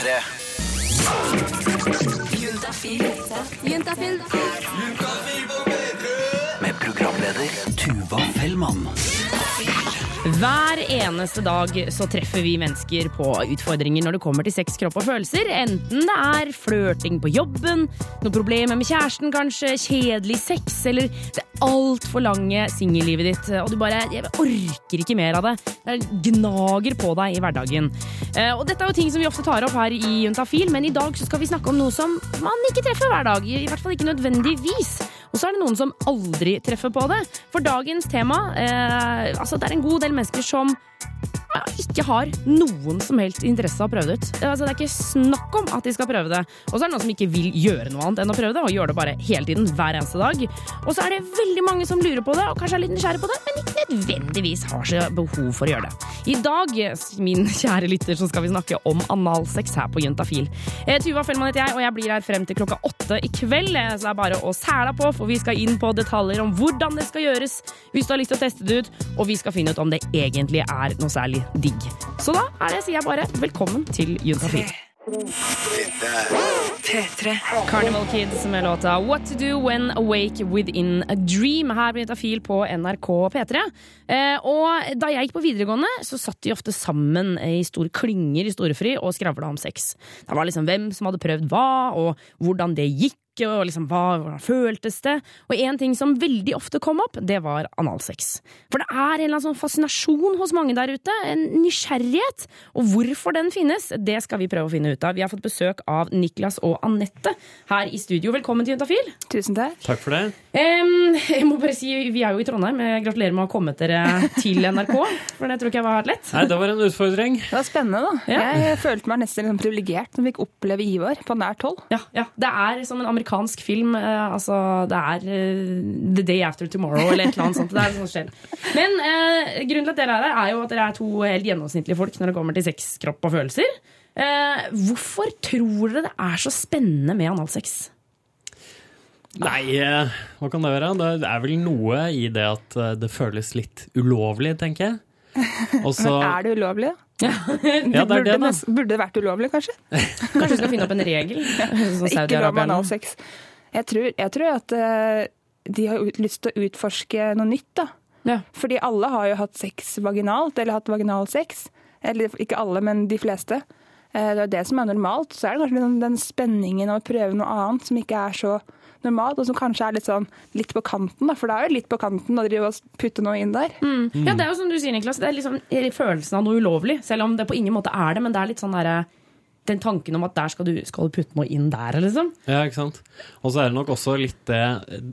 P3. Med programleder Tuva Fellmann. Hver eneste dag så treffer vi mennesker på utfordringer når det kommer til sex, kropp og følelser. Enten det er flørting på jobben, noen problemer med kjæresten kanskje, kjedelig sex, eller det altfor lange singellivet ditt, og du bare jeg orker ikke mer av det. Det gnager på deg i hverdagen. Eh, Og dette er jo ting som vi ofte tar opp her i Juntafil, men i dag skal vi snakke om noe som man ikke treffer hver dag. I hvert fall ikke nødvendigvis. Og så er det noen som aldri treffer på det. For dagens tema eh, altså Det er en god del mennesker som ikke har noen som helst interesse av å prøve det ut. Altså, det er ikke snakk om at de skal prøve det. Og så er det noen som ikke vil gjøre noe annet enn å prøve det, og gjør det bare hele tiden, hver eneste dag. Og så er det veldig mange som lurer på det, og kanskje er litt nysgjerrig på det, men ikke nødvendigvis har så behov for å gjøre det. I dag, min kjære lytter, så skal vi snakke om analsex her på Juntafil. Eh, Tuva Fellmann heter jeg, og jeg blir her frem til klokka åtte i kveld, eh, så det er bare å sæla på, for vi skal inn på detaljer om hvordan det skal gjøres, hvis du har lyst til å teste det ut, og vi skal finne ut om det egentlig er noe særlig digg. Så da er det, sier jeg bare, velkommen til Juntafil. Carnival Kids med låta What to do when awake within a dream her på Juntafil på NRK P3. Eh, og da jeg gikk på videregående, så satt de ofte sammen i store klynger i storefri og skravla om sex. Det var liksom hvem som hadde prøvd hva, og hvordan det gikk. Og liksom, hva, hvordan føltes det? Og en ting som veldig ofte kom opp, det var analsex. For det er en eller annen sånn fascinasjon hos mange der ute. En nysgjerrighet. Og hvorfor den finnes, det skal vi prøve å finne ut av. Vi har fått besøk av Niklas og Anette her i studio. Velkommen til Juntafil. Tusen takk. Takk for det. Um, jeg må bare si, Vi er jo i Trondheim. Jeg Gratulerer med å ha kommet dere til NRK. For det tror ikke jeg var lett. Nei, det var en utfordring. Det var spennende, da. Ja. Jeg følte meg nesten liksom privilegert som fikk oppleve Ivar på nært hold. Ja, ja, Det er som en amerikansk film. Eh, altså, Det er eh, The Day After Tomorrow eller et eller annet sånt. Det er sånn skjer. Men eh, grunnen til at dere er her, er jo at dere er to helt gjennomsnittlige folk når det kommer til sex, kropp og følelser. Eh, hvorfor tror dere det er så spennende med analsex? Nei, eh, hva kan det være? Det er vel noe i det at det føles litt ulovlig, tenker jeg. Og så Men er det ulovlig? da? Ja, det er det, da. burde det vært ulovlig, kanskje? Kanskje vi skal finne opp en regel? Ikke lov med analsex. Jeg tror, jeg tror at uh, de har ut- lyst til å utforske noe nytt, da. Ja. Fordi alle har jo hatt sex vaginalt, eller hatt vaginal sex. Eller ikke alle, men de fleste. Uh, Det er det som er normalt. Så er det kanskje den, den spenningen av å prøve noe annet som ikke er så normalt, og som kanskje er litt sånn litt på kanten, da. For det er jo litt på kanten å drive og putte noe inn der. Ja, det er jo som du sier, Niklas. Det er liksom følelsen av noe ulovlig. Selv om det på ingen måte er det, men det er litt sånn derre den tanken om at der skal du, skal du putte noe inn der, liksom. Ja, ikke sant. Og så er det nok også litt det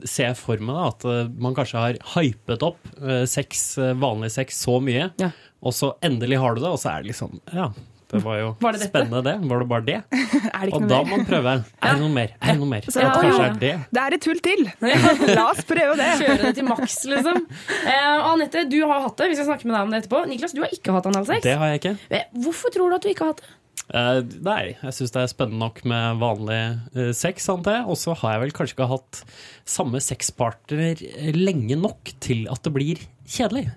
Ser jeg for meg da, at eh, man kanskje har hypet opp eh, sex, eh, vanlig sex så mye, Ja. og så endelig har du det, og så er det liksom Ja, det var jo Var det spennende, det. Var det bare det? Er det ikke Og noe da må man prøve. Er det noe mer? Er det noe mer? Så- Ja, kanskje ja. er det. Det er et hull til! La oss prøve det! Kjøre det til maks, liksom. Eh, Anette, du har hatt det. Vi skal snakke med deg om det etterpå. Niklas, du har ikke hatt analsex. Det har jeg ikke. Eh, Hvorfor tror du at du ikke har hatt det? Uh, nei, jeg syns det er spennende nok med vanlig uh, sex, antar jeg. Og så har jeg vel kanskje ikke hatt samme sexpartner lenge nok til at det blir kjedelig.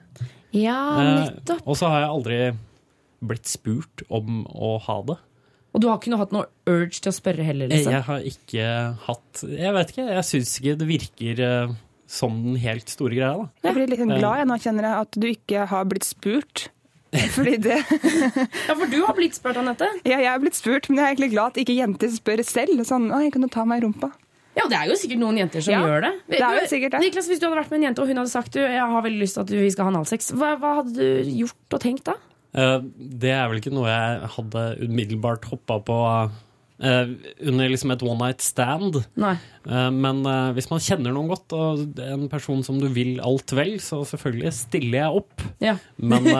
Ja, nettopp. nettopp. og så har jeg aldri blitt spurt om å ha det. Og du har ikke noe hatt noe urge til å spørre heller, Eh, liksom? Jeg har ikke hatt Jeg vet ikke, jeg syns ikke det virker eh, som den helt store greia, da. Jeg blir litt glad jeg nå kjenner jeg at du ikke har blitt spurt. Fordi det, Ja, for du har blitt spurt, Anette. ja, jeg er blitt spurt, men jeg er egentlig glad at ikke jenter spør selv. Sånn, «Oi, kan du ta meg i rumpa? Ja, det er jo sikkert noen jenter som Ja, gjør det. det er jo sikkert det. Niklas, Hvis du hadde vært med en jente og hun hadde sagt du, jeg har veldig lyst til at vi skal ha analsex, hva, hva hadde du gjort og tenkt da? Eh, Det er vel ikke noe jeg hadde umiddelbart hoppa på eh, under liksom et one night stand. Nei. Eh, Men hvis man kjenner noen godt, og det er en person som du vil alt vel, så selvfølgelig stiller jeg opp. Ja. Men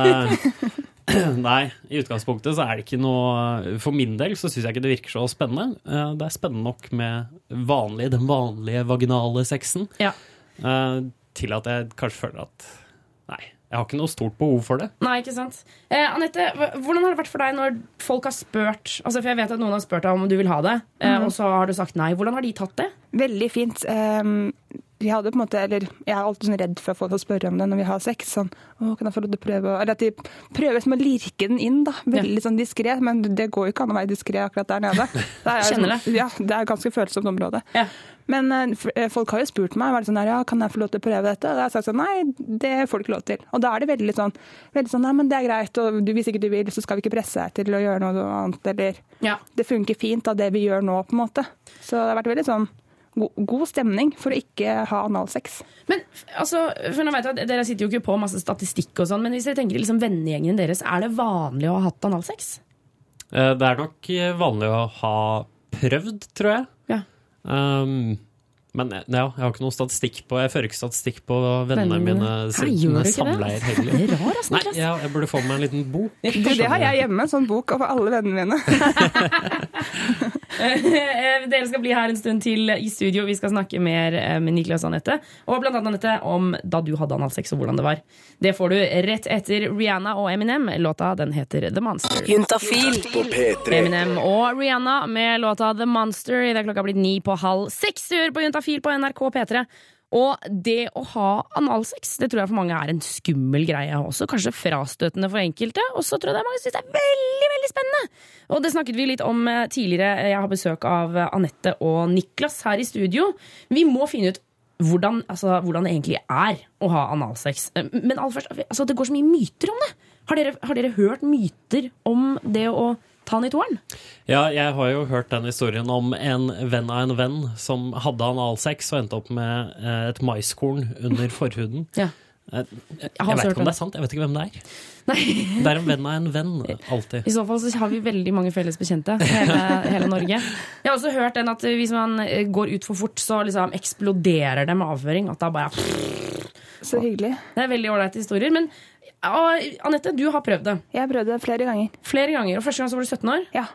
nei, i utgangspunktet så er det ikke noe For min del så syns jeg ikke det virker så spennende. Det er spennende nok med vanlig, den vanlige vaginale sexen Ja. til at jeg kanskje føler at jeg har ikke noe stort behov for det. Nei, ikke sant. Eh, Anette, hvordan har det vært for deg når folk har spurt altså For jeg vet at noen har spurt deg om du vil ha det, eh, og så har du sagt nei. Hvordan har de tatt det? Veldig fint. Um, de hadde på en måte, eller Jeg er alltid sånn redd for at folk skal spørre om det når vi har sex. Sånn, å, kan jeg få lov til å prøve? Eller at de prøver som å lirke den inn, da. Veldig sånn diskré. Men det går jo ikke an å være diskré akkurat der nede. Det er, Kjenner sånn- Ja, det er et ganske følsomt område. Ja. Men uh, folk har jo spurt meg vært sånn her, ja, kan jeg få lov til å prøve dette. Og da har jeg sagt sånn nei, det får du ikke lov til. Og da er det veldig sånn, veldig sånn nei, men det er greit, og du, hvis ikke du vil, så skal vi ikke presse deg til å gjøre noe annet. Eller Ja. det funker fint av det vi gjør nå, på en måte. Så det har vært veldig sånn god stemning for å ikke ha analsex. Men altså, for nå vet jeg at Dere sitter jo ikke på masse statistikk, og sånn, men hvis dere tenker liksom vennegjengen deres, er det vanlig å ha hatt analsex? Eh, Det er nok eh, vanlig å ha prøvd, tror jeg. Ja. Um, men eh, ja, jeg har ikke noen statistikk på Jeg fører ikke statistikk på vennene mine sine samleier heller. Det er rar, altså, Nei, ja, jeg burde få meg en liten bok. Du, det har jeg hjemme, en sånn bok over alle vennene mine. Eh, Dere skal bli her en stund til i studio. Vi skal snakke mer eh, med Niklas og Anette. Og blant annet Anette, om da du hadde analsex og hvordan det var. Det får du rett etter Rihanna og Eminem. Låta den heter The Monster. Juntafil. På P3. Eminem og Rihanna med låta The Monster. Det er klokka blitt ni på halv seks. Du hører på Juntafil på NRK P3. Og det å ha analsex det tror jeg for mange er en skummel greie også. Kanskje frastøtende for enkelte. Og så tror jeg det er mange som syns det er veldig veldig spennende. Og det snakket vi litt om eh, tidligere. Jeg har besøk av eh, Anette og Niklas her i studio. Vi må finne ut hvordan, altså, hvordan det egentlig er å ha analsex. Eh, Men aller først, altså, det går så mye myter om det. Har dere, har dere hørt myter om det å den i toeren? Ja, jeg har jo hørt den historien om en venn av en venn som hadde analsex og endte opp med eh, et maiskorn under forhuden. Ja. Jeg, Jeg, jeg også vet ikke om det. er sant, jeg vet ikke hvem det er. Nei. Det er en venn av en venn, alltid. I så fall så har vi veldig mange felles bekjente. Hele, hele Norge. Jeg har også hørt den at hvis man eh, går ut for fort, så liksom eksploderer det med avføring. At da bare Så hyggelig. Det er veldig ålreite historier. Men Anette, du har prøvd det Jeg har prøvd det flere ganger. flere ganger. Og første gang så var du 17 år. Ja.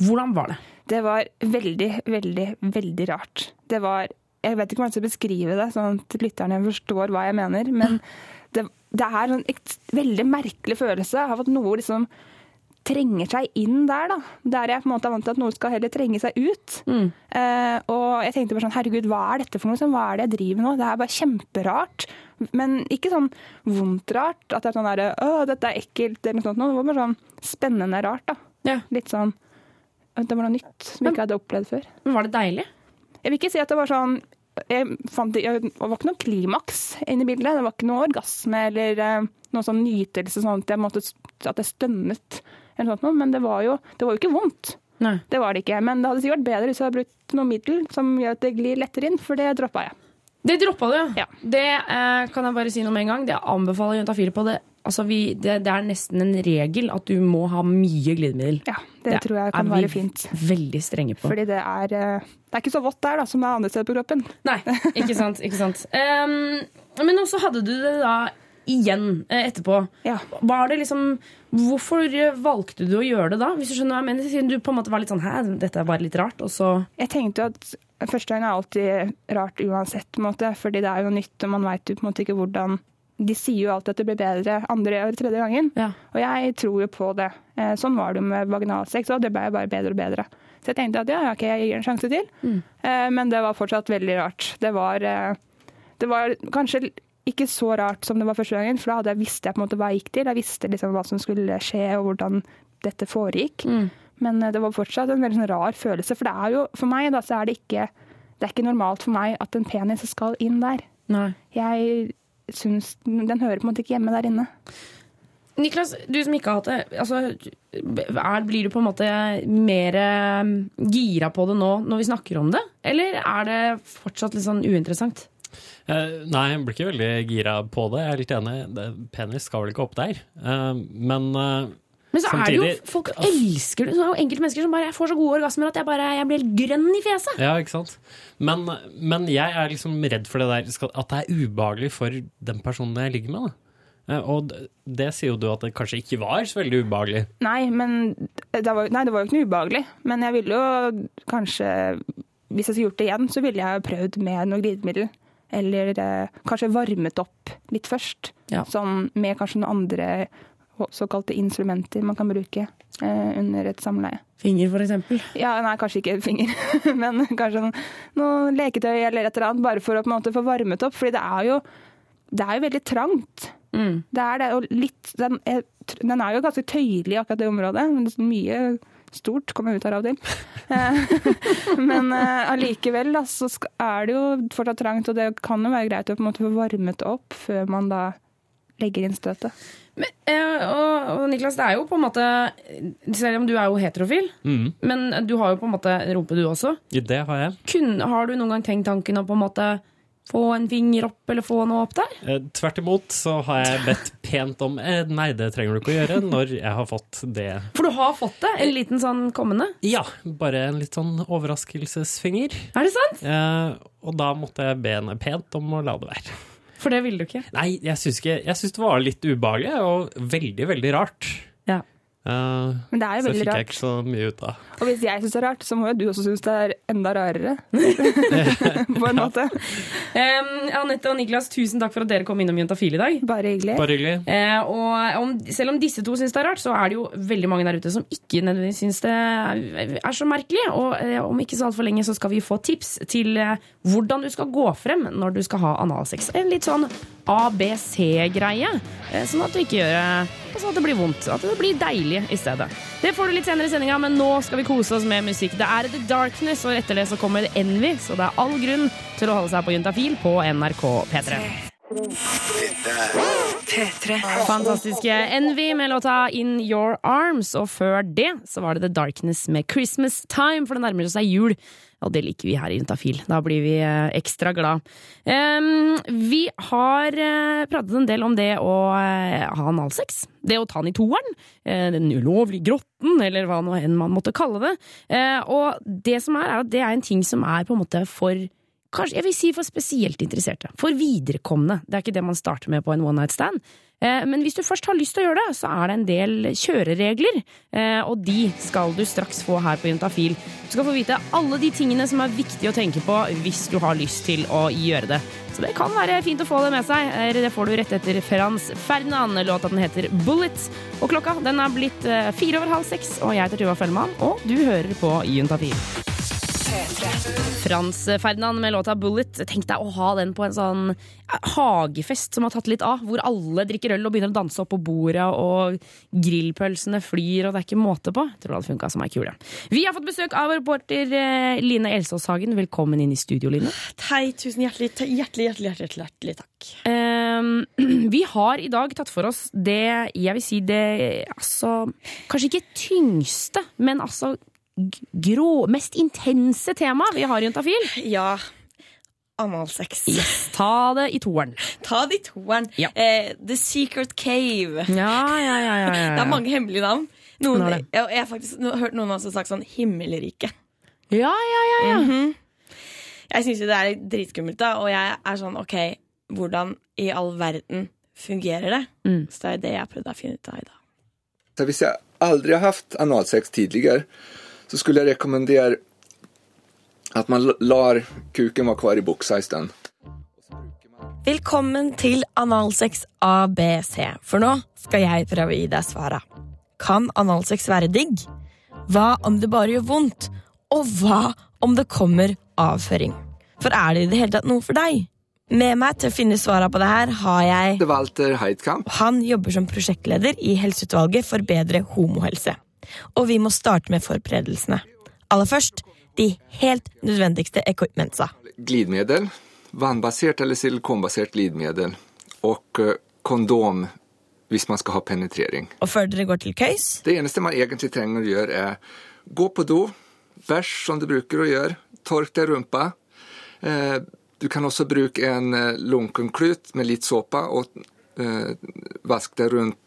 Hvordan var det? Det var veldig, veldig, veldig rart. Det var Jeg vet ikke om jeg skal beskrive det, sånn at lytterne forstår hva jeg mener. Men det, det er en veldig merkelig følelse av at noe liksom trenger seg inn der, da. Der jeg på en måte er vant til at noe skal heller trenge seg ut. Eh, og jeg tenkte bare sånn, herregud, hva er dette for noe? Sånn, hva er det jeg driver med nå? Det er bare kjemperart. Men ikke sånn vondt rart. At det er sånn derre Å, dette er ekkelt, eller noe sånt. Det var bare sånn spennende rart, da. Ja. Litt sånn Det var noe nytt som jeg ikke hadde opplevd før. Men Var det deilig? Jeg vil ikke si at det var sånn jeg fant, jeg, Det var ikke noe klimaks inne i bildet. Det var ikke noe orgasme eller eh, noe sånn nytelse, sånn at jeg, måtte, at jeg stønnet. Eller sånt noe. Men det var, jo, det var jo ikke vondt. Nei. Det var det ikke. Men det hadde sikkert vært bedre hvis jeg hadde brukt noe middel som gjør at det glir lettere inn, for det droppa jeg. Det droppa du, Ja. Det eh, kan jeg bare si noe med en gang. Det anbefaler Juntafil på det. Altså, vi, det. Det er nesten en regel at du må ha mye glidemiddel. Ja, det tror jeg kan være fint. Veldig strenge på. Fordi det er, eh, det er ikke så vått der da, som det er andre steder på kroppen. Nei, ikke sant. ikke sant. Um, men også hadde du det da igjen eh, etterpå. Ja. Var det liksom, hvorfor valgte du å gjøre det da? Hvis du skjønner hva jeg mener, Siden du på en måte var litt sånn Hæ, dette er bare litt rart, og så Jeg tenkte jo at første gangen er alltid rart uansett, på en måte, fordi det er jo noe nytt, og man veit jo på en måte ikke hvordan De sier jo alltid at det blir bedre andre eller tredje gangen, Ja. og jeg tror jo på det. Eh, Sånn var det jo med vaginalsex, og det ble jo bare bedre og bedre. Så jeg tenkte at ja, ok, jeg gir en sjanse til. Mm. Men det var fortsatt veldig rart. Det var, eh, det var kanskje ikke så rart som det var første gangen, for da jeg visste jeg på en måte hva jeg gikk til. Jeg visste liksom hva som skulle skje, og hvordan dette foregikk. Men eh, det var fortsatt en veldig sånn rar følelse. For det er jo, for meg da, så er det ikke, det er ikke normalt for meg at en penis skal inn der. Nei. Jeg syns den hører på en måte ikke hjemme der inne. Niklas, du som ikke har hatt det, altså, er, blir du på en måte mer eh, gira på det nå når vi snakker om det? Eller er det fortsatt litt sånn uinteressant? Eh, nei, jeg blir ikke veldig gira på det. Jeg er litt enig. Det, penis skal vel ikke opp der. Uh, men uh, Men så er det jo, Samtidig- folk elsker det. Så er jo enkelte mennesker som bare jeg får så gode orgasmer at jeg bare jeg blir helt grønn i fjeset. Ja, ikke sant? Men, men jeg er liksom redd for det der at det er ubehagelig for den personen jeg ligger med. Da. Eh, Og det, sier jo du at det kanskje ikke var så veldig ubehagelig. Nei, men det var, nei, det var jo ikke noe ubehagelig. Men jeg ville jo kanskje Hvis jeg skulle gjort det igjen, så ville jeg prøvd med noe glidemiddel. Eller eh, kanskje varmet opp litt først. Ja. Sånn med kanskje noen andre såkalte instrumenter man kan bruke eh, under et samleie. Finger, eksempel. Ja, nei, kanskje ikke finger, men kanskje noe, noe leketøy eller et eller annet, bare for å på en måte få varmet opp. Fordi det er jo, det er jo veldig trangt. Mm. Det er det, og litt, den, er, den er jo ganske tøyelig, akkurat det området. men det er Mye stort kommer ut her av og til. Eh, men eh, allikevel da, så er det jo fortsatt trangt, og det kan jo være greit å på en måte få varmet opp før man da legger inn støtet. Men, eh, og, og Niklas, det er jo på en måte Selv om du er jo heterofil, Mm. men du har jo på en måte rumpe, du også. Det har jeg. Kun, har du noen gang tenkt tanken om på en måte få en finger opp, eller få noe opp der? Eh, Tvert imot så har jeg bedt pent om eh, Nei, det trenger du ikke å gjøre når jeg har fått det. For du har fått det? En liten sånn kommende? Ja, bare en litt sånn overraskelsesfinger. Er det sant? Eh, og da måtte jeg be henne pent om å la det være. For det ville du ikke. Nei, jeg syns Jeg syns det var litt ubehagelig og veldig, veldig rart. Eh, Men det er jo veldig fikk jeg ikke så mye ut av. Og hvis jeg syns det er rart, så må jo du også synes det er enda rarere. på en måte. Um, Anette og Niklas, tusen takk for at dere kom innom Juntafil i dag. Bare hyggelig. Bare hyggelig. Uh, og om, selv om disse to syns det er rart, så er det jo veldig mange der ute som ikke nødvendigvis syns det er, er så merkelig. Og uh, om ikke så altfor lenge så skal vi få tips til eh, hvordan du skal gå frem når du skal ha analsex. En litt sånn ABC-greie, eh, sånn at du ikke gjør sånn at det blir vondt. At det blir deilig i stedet. Det får du litt senere i sendinga, men nå skal vi kose oss med musikk. Det er The Darkness, og etter det så kommer Envy, så det er all grunn til å holde seg på Juntafil på NRK P3. Fantastiske Envy med låta In Your Arms. Og før det så var det The Darkness med Christmas Time, for det nærmer seg jul. Og det liker vi her i Juntafil. Da blir vi eh, ekstra glad. Vi har eh, pratet en del om det å eh, ha analsex. Det å ta den i toeren. den ulovlige grotten, eller hva nå enn man måtte kalle det. Eh, og det som er, er at det er en ting som er på en måte for Kanskje jeg vil si for spesielt interesserte. For viderekomne. Det er ikke det man starter med på en one night stand. Eh, Men hvis du først har lyst til å gjøre det, så er det en del kjøreregler. eh, Og de skal du straks få her på Juntafil. Du skal få vite alle de tingene som er viktig å tenke på hvis du har lyst til å gjøre det. Så det kan være fint å få det med seg. Det får du rett etter Frans Ferdinand. Låta den heter Bullet. Og klokka den er blitt eh, fire over halv seks, og jeg heter Tuva Fellmann, og du hører på Juntafil. Frans Ferdinand med låta Bullet. Tenk deg å ha den på en sånn eh, hagefest som har tatt litt av, hvor alle drikker øl og begynner å danse opp på bordet, og grillpølsene flyr, og det er ikke måte på. Jeg tror det hadde funka som ei kule. Vi har fått besøk av reporter Line Elsås Hagen. Velkommen inn i studio, Line. Hei, tusen hjertelig, hjertelig, hjertelig, hjertelig, hjertelig takk. Um, vi har i dag tatt for oss det jeg vil si det altså Kanskje ikke tyngste, men altså grå, mest intense temaet vi har i Juntafil. Ja, analsex. Yes, ta det i toeren. Ta det i toeren. Ja. Eh, The Secret Cave. Ja, ja, ja, ja, ja. Det er mange hemmelige navn. Noen, jeg, jeg har faktisk hørt noen også sagt sånn himmelrike. Ja, ja, ja, ja. Jeg syns jo det er dritskummelt, da, og jeg er sånn OK, hvordan i all verden fungerer det? Mm. Så det er det jeg har prøvd å finne ut av i dag. Så hvis jeg aldri har haft analsex tidligere, så skulle jeg rekommendere at man lar kuken være kvar i buksa i stedet. Velkommen til Analsex ABC, for nå skal jeg prøve å gi deg svara. Kan analsex være digg? Hva om det bare gjør vondt? Og hva om det kommer avføring? For er det i det hele tatt noe for deg? Med meg til å finne svara på det her har jeg er Walter Heidkamp. Han jobber som prosjektleder i Helseutvalget for bedre homohelse. Og vi må starte med forberedelsene. Aller først de helt nødvendigste equipmentsa. Glidmedel, vannbasert eller silikonbasert glidmedel, og eh, kondom hvis man skal ha penetrering. Og før dere går til køys, Det eneste man egentlig trenger å gjøre, er gå på do, bæsj som du bruker å gjøre, tork deg rumpa. Eh, Du kan også bruke en eh, lunken klut med litt såpe og eh, vask det rundt,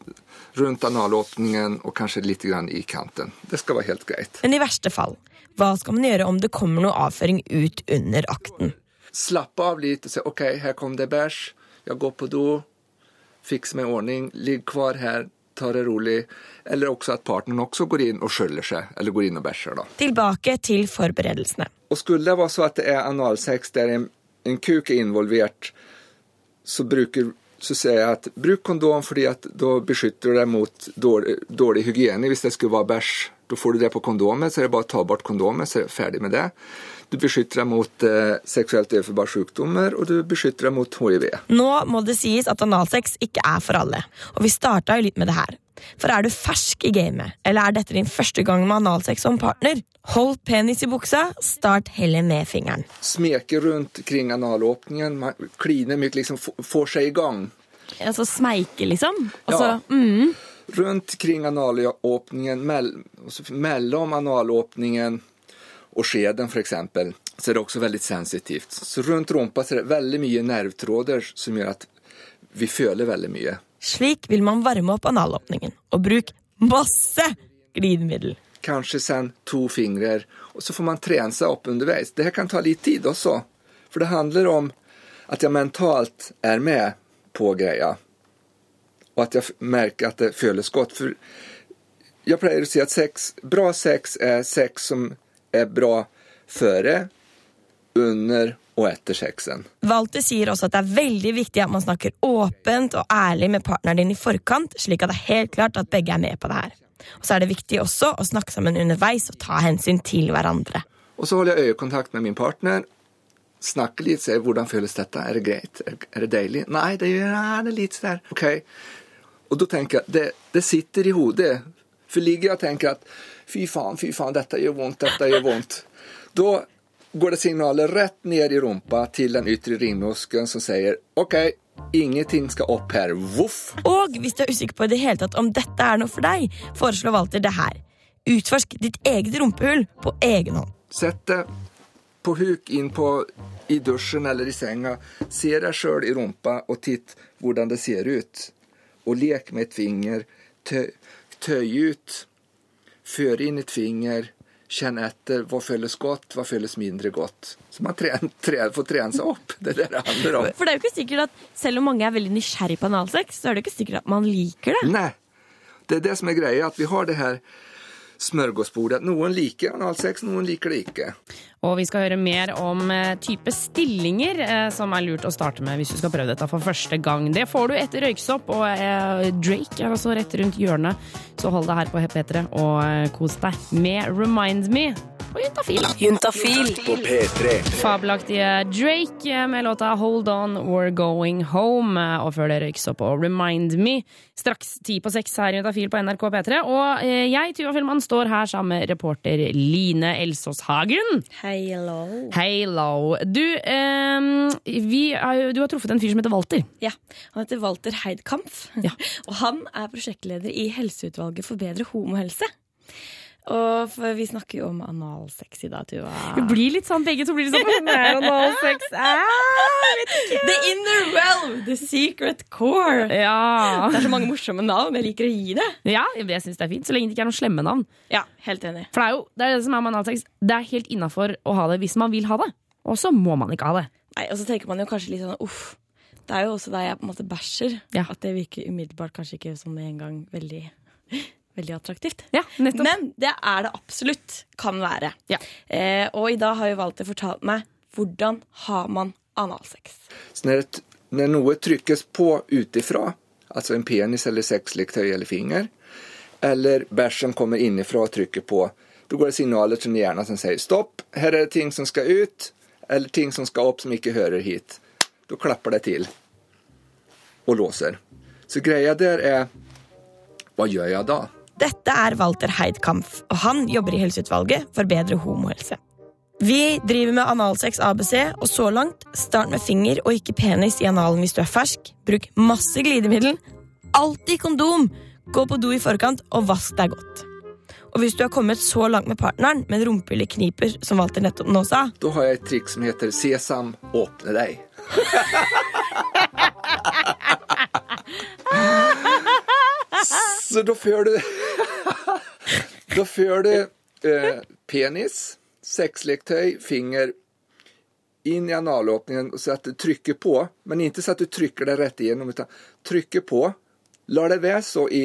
rundt analåpningen og kanskje litt grann i kanten. Det skal være helt greit. men i verste fall, hva skal man gjøre om det kommer noe avføring ut under akten? Slappe av litt og si OK, her kom det bæsj. Jeg går på do. Fiks meg ordning. Ligg kvar her. Ta det rolig. Eller også at partneren også går inn og skjøller seg, eller går inn og bæsjer. da. Tilbake til forberedelsene. Og skulle det være så at det er analsex der en, en kuk er involvert, så bruker så sier jeg at bruk kondom fordi at da beskytter du deg mot dårlig, dårlig hygiene. Hvis det skulle være bæsj, da får du det på kondomet, så er det bare å ta bort kondomet, så er det ferdig med det. Du beskytter deg mot eh, seksuelt overførbare sykdommer, og du beskytter deg mot hiv. Nå må det sies at analsex ikke er for alle, og vi starta jo litt med det her. For er du fersk i gamet, eller er dette din første gang med analsex som partner? Hold penis i buksa, start heller med fingeren. Smeke rundt kring analåpningen, man kliner mye, liksom får seg i gang. Altså smeike, liksom. Og så Ja. mm, Rundt kring analåpningen, mell, altså mellom analåpningen og skjeden f.eks., så er det også veldig sensitivt. Så rundt rumpa så er det veldig mye nervetråder som gjør at vi føler veldig mye. Slik vil man varme opp analåpningen. Og bruke masse glidemiddel. Kanskje sen to fingre, og så får man trene seg opp underveis. Det kan ta litt tid også, for det handler om at jeg mentalt er med på greia, og at jeg merker at det føles godt. For jeg pleier å si at sex, bra sex er sex som er bra før, under og etter sexen. Walter sier også at det er veldig viktig at man snakker åpent og ærlig med partneren din i forkant, slik at det er helt klart at begge er med på det her. Og så er det viktig også å snakke sammen underveis og ta hensyn til hverandre. Og så holder jeg øyekontakt med min partner. Snakker litt, ser hvordan føles dette? Er det greit? Er- det deilig? Nei, det, gjør- det litt der. Ok. Og da tenker jeg, det, det sitter i hodet. For ligger jeg og tenker at fy faen, fy faen, dette gjør vondt, dette gjør vondt. Da går det signaler rett ned i rumpa til den ytre ringmuskelen som sier ok, ingenting skal opp her. Voff! Og hvis du er usikker på i det hele tatt om dette er noe for deg, foreslår Walter det her. Utforsk ditt eget rumpehull på egen hånd. Sett det på huk inn på, i dusjen eller i senga. Se deg sjøl i rumpa og titt hvordan det ser ut. Og lek med et finger. Tøy, tøy ut. Før inn et finger. kjenne etter. Hva føles godt, hva føles mindre godt. Så man tren, tren, får trene seg opp. Det er det det handler om. For det er jo ikke sikkert at selv om mange er veldig nysgjerrig på analsex, så er det ikke sikkert at man liker det. Nei. Det er det som er greia, at vi har det her smørgåsbordet. Noen liker analsex, noen liker det ikke. Og vi skal høre mer om eh, type stillinger eh, som er lurt å starte med hvis du skal prøve dette for første gang. Det får du etter Røyksopp, og eh, Drake er altså rett rundt hjørnet. Så hold deg her på P3 og kos deg med Remind Me og Juntafil. Juntafil på P3. Fabelaktige Drake med låta Hold On We're Going Home. Og før det Røyksopp og Remind Me. Straks ti på seks her i Juntafil på NRK P3. Og jeg, Tuva Fellmann, står her sammen med reporter Line Elsås Hagen. Hello. Hello. Du, ehm, vi du har truffet en fyr som heter Walter. Ja, Han heter Walter Heidkampf, Ja. og han er prosjektleder i Helseutvalget for bedre homohelse. Og vi snakker jo om analsex i dag, Tuva. Vi blir litt sånn, begge to blir litt sånn Det analsex. The inner well, the secret core. Ja. Det er så mange morsomme navn. Jeg liker å gi det. ja, jeg syns det er fint, så lenge det ikke er noen slemme navn. Ja, helt enig. For det er jo det, er det som er med analsex. Det er helt innafor å ha det hvis man vil ha det. Og så må man ikke ha det. Nei, Og så tenker man jo kanskje litt sånn uff. Det er jo også der jeg på en måte bæsjer, Ja. at det virker umiddelbart kanskje ikke som med en gang veldig, veldig attraktivt. Ja, nettopp. Men det er det absolutt kan være. Ja. Eh, og i dag har jo Walter fortalt meg hvordan har man analsex. Så Når noe trykkes något på utifra, altså en penis eller sexleketøy eller finger, eller bæsjen kommer innifra og trykker på, da går det signaler til hjernen som sier stopp, her er det ting som skal ut, eller ting som skal opp som ikke hører hit. Da klapper det til og låser. Så greia der er hva gjør jeg då? Dette er Walter Heidkampf, og han jobber i Helseutvalget for bedre homohelse. Vi driver med analsex ABC, og så langt, start med finger og ikke penis i analen hvis du er fersk. Bruk masse glidemiddel. Alltid kondom! Gå på do i forkant, og vask deg godt. Og hvis du har kommet så langt med partneren, men rumpehullet kniper, som Walter nettopp nå sa, Da har jeg et trikk som heter Sesam, åpne dig. Så da får du, Da får du eh, penis, sexleketøy, finger inn i analåpningen så att du trycker på, men ikke så at du trykker det rett igjennom, utan trykker på, la det være så i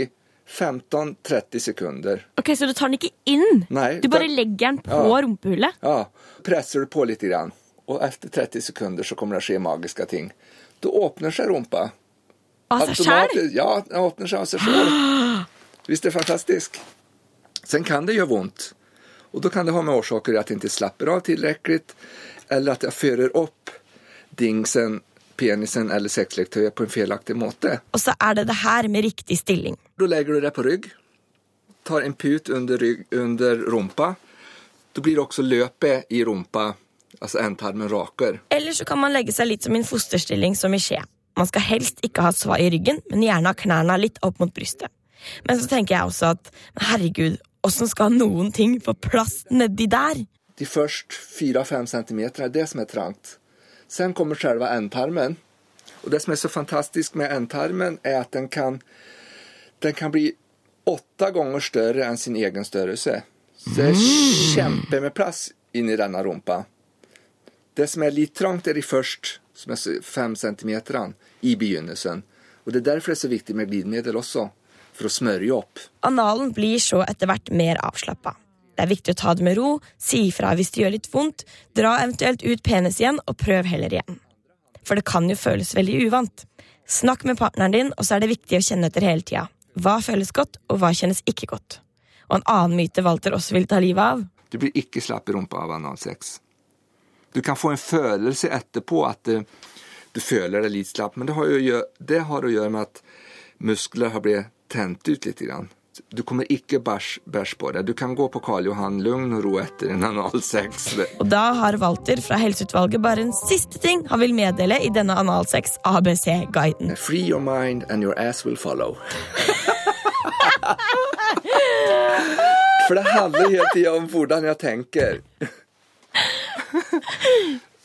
15-30 sekunder. Ok, Så du tar den ikke inn? Nei, Du bare da- legger den på Ja. rumpehullet? Ja, Presser du på litt, grann og etter 30 sekunder så kommer det å skje magiske ting. Da åpner seg rumpa Av seg sjøl? Ja, den åpner seg av seg själv. Visst är det fantastiskt? Sen kan det göra ont. Och då kan det ha med orsaker att jag inte slapper av tillräckligt eller att jag förer upp dingsen, penisen eller sexleketøyet på en felaktig måte. Og så er det det her med riktig stilling. Då lägger du det på rygg, tar en put under, rygg, under rumpa. Då blir det också löpe i rumpa, alltså ändtarmen raker. Eller så kan man legge seg litt som i en fosterstilling som i skje. Man skal helst ikke ha svai i ryggen, men gjerne ha knærne litt opp mot brystet. Men så tenker jeg også at herregud, åssen skal noen ting få plass nedi der? De første 4-5 centimeter er det som er trangt. Sen kommer selve endtarmen. Og det som er så fantastisk med endtarmen er at den kan, den kan bli åtte ganger større enn sin egen størrelse. Så det er kjempe med plass inni denne rumpa. Det som er litt trangt er de først som er 5 centimeterne i begynnelsen. Og det er derfor det er så viktig med glidmedel också. å smøre jo opp. Analen blir så etter hvert mer avslappa. Det er viktig å ta det med ro, si ifra hvis det gjør litt vondt, dra eventuelt ut penis igjen, og prøv heller igjen. For det kan jo føles veldig uvant. Snakk med partneren din, og så er det viktig å kjenne etter hele tida. Hva føles godt, og hva kjennes ikke godt? Og en annen myte Walter også vil ta livet av. Du blir ikke slapp i rumpa av analsex. Du kan få en følelse etterpå at du, du føler deg litt slapp, men det har, jo, gjøre- det har å gjøre med at muskler har blitt tent ut litt. Grann. Du kommer ikke bæsj bæsj på deg. Du kan gå på Karl Johan lugn og ro etter en analsex. Og da har Walter fra Helseutvalget bare en siste ting han vil meddele i denne Analsex ABC-guiden. Free your mind and your ass will follow. For det handler hele tida om hvordan jeg tenker.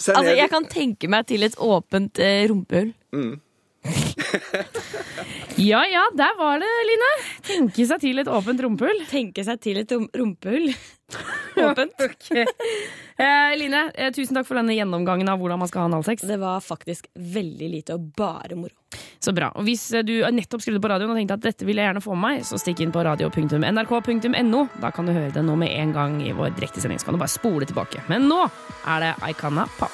Sen Altså, jeg kan tenke meg til et åpent eh, rumpehull. Mm. ja ja, der var det, Line. Tenke seg til et åpent rumpehull. Tenke seg til et rum- rumpehull. Åpent. eh, Line, eh, tusen takk for denne gjennomgangen av hvordan man skal ha analsex. Det var faktisk veldig lite og bare moro. Så bra. Og hvis eh, du nettopp skrudde på radioen og tenkte at dette vil jeg gjerne få med meg, så stikk inn på radio.nrk.no. Da kan du høre det nå med en gang i vår direktesending. Så kan du bare spole tilbake. Men nå er det Aikana Pop.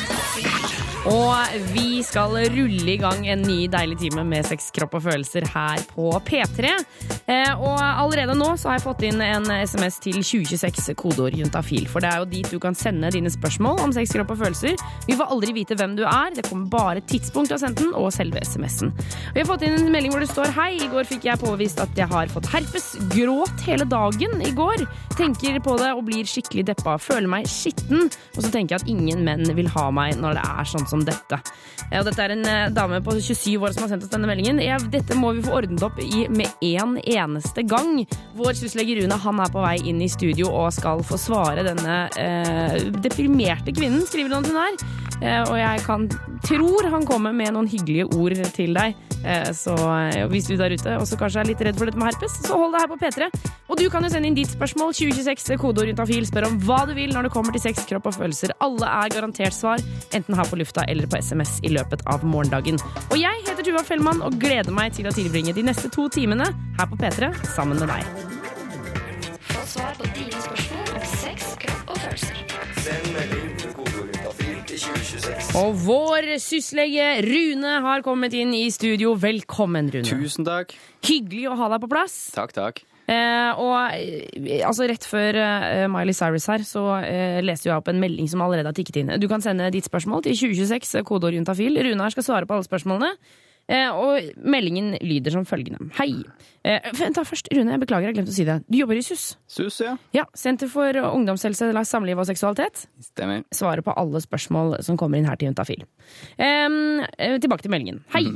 Og vi skal rulle i gang en ny deilig time med sex, kropp og følelser her på P3. Eh, og allerede nå så har jeg fått inn en SMS til 2026 kodeord juntafil. For det er jo dit du kan sende dine spørsmål om sex, kropp og følelser. Vi får aldri vite hvem du er. Det kommer bare tidspunkt du har og selve SMS-en. Vi har fått inn en melding hvor det står Hei, i går fikk jeg påvist at jeg har fått herpes. Gråt hele dagen i går. Tenker på det og blir skikkelig deppa. Føler meg skitten. Og så tenker jeg at ingen menn vil ha meg når det er sånn som dette. Og dette er en eh, dame på 27 år som har sendt oss denne meldingen. Dette må vi få ordnet opp i med en eneste gang. Vår syslege Rune han er på vei inn i studio og skal få svare denne eh, deprimerte kvinnen, skriver han hun er. Og jeg kan tror han kommer med noen hyggelige ord til deg. Eh, så eh, hvis du der ute også kanskje er litt redd for dette med herpes, så hold deg her på P3. Og du kan jo sende inn ditt spørsmål. 2026 kodeord juntafil. Spør om hva du vil når det kommer til sex, kropp og følelser. Alle er garantert svar, enten her på lufta eller på SMS i løpet av morgendagen. Og jeg heter Tuva Fellmann og gleder meg til å tilbringe de neste to timene her på P3 sammen med deg. Få svar på dine spørsmål Og vår syslege Rune har kommet inn i studio. Velkommen, Rune. Tusen takk. Hyggelig å ha deg på plass. Takk, takk. Eh, og eh, altså rett før eh, Miley Cyrus her, så eh, leste jeg opp en melding som allerede har tikket inn. Du kan sende ditt spørsmål til 2026, eh, kodeord juntafil. Rune her skal svare på alle spørsmålene. Eh, og meldingen lyder som følgende. Hei. Eh, vent da først, Rune, jeg beklager, jeg glemte å si det. Du jobber i SUS. Sus, ja. Ja, Senter for ungdomshelse, samliv og seksualitet. Stemmer. Svarer på alle spørsmål som kommer inn her til Juntafil. Eh, tilbake til meldingen. Hei.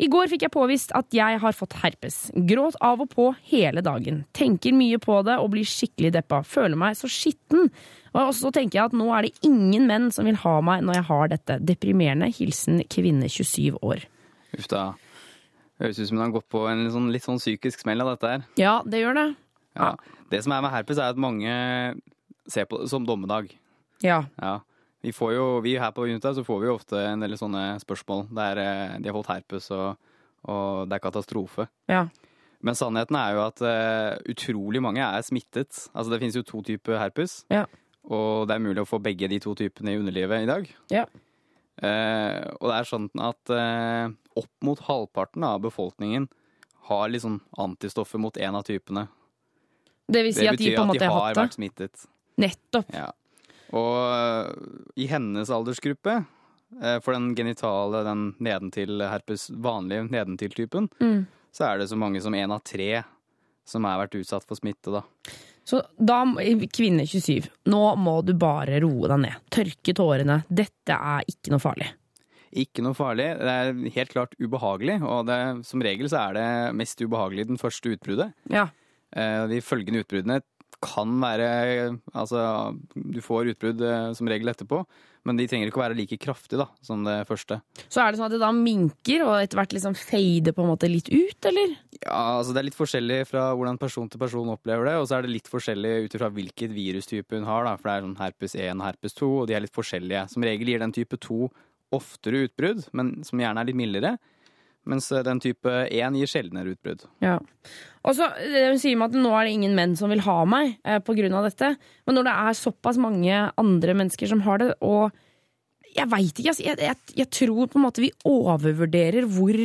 I går fikk jeg påvist at jeg har fått herpes. Gråt av og på hele dagen. Tenker mye på det og blir skikkelig deppa. Føler meg så skitten. Og så tenker jeg at nå er det ingen menn som vil ha meg når jeg har dette. Deprimerende. Hilsen kvinne 27 år. Uff da. Høres ut som hun har gått på en litt sånn, litt sånn psykisk smell av dette her. Ja, det gjør det. Ja. Det som er med herpes, er at mange ser på det som dommedag. Ja. Ja. Vi, får jo, vi her på Unita så får vi jo ofte en del sånne spørsmål der eh, de har fått herpes og, og det er katastrofe. Ja. Men sannheten er jo at uh, utrolig mange er smittet. Altså det finnes jo to typer herpes, Ja. og det er mulig å få begge de to typene i underlivet i dag. Ja. Uh, og det er sånn at opp mot halvparten av befolkningen har liksom antistoffer mot en av typene. Det vil si det at de på en måte har har vært smittet. Nettopp. Ja. Og øh, i hennes aldersgruppe, eh, for den genitale, den nedentil herpes, vanlige nedentil-typen, Mm. så er det så mange som én av tre som har vært utsatt for smitte, da. Så da, kvinne 27, nå må du bare roe deg ned. Tørke tårene. Dette er ikke noe farlig. Ikke noe farlig. Det er helt klart ubehagelig, og det, som regel så er det mest ubehagelig den første utbruddet. Ja. Eh, De følgende utbruddene kan være Altså, du får utbrudd eh, som regel etterpå, men de trenger ikke å være like kraftige da, som det første. Så er det sånn at det da minker og etter hvert liksom fader på en måte litt ut, eller? Ja, altså Det er litt forskjellig fra hvordan person til person opplever det, og så er det litt forskjellig ut ifra hvilket virustype hun har. da, For det er sånn herpes 1 og herpes 2, og de er litt forskjellige. Som regel gir den type 2 oftere utbrudd, men som gjerne er litt mildere. Mens eh, den type 1 gir sjeldnere utbrudd. Ja. Og så det Hun sier man at nå er det ingen menn som vil ha meg eh, av dette. Men når det er såpass mange andre mennesker som har det, og jeg veit ikke, altså, jeg, jeg, jeg tror på en måte vi overvurderer hvor,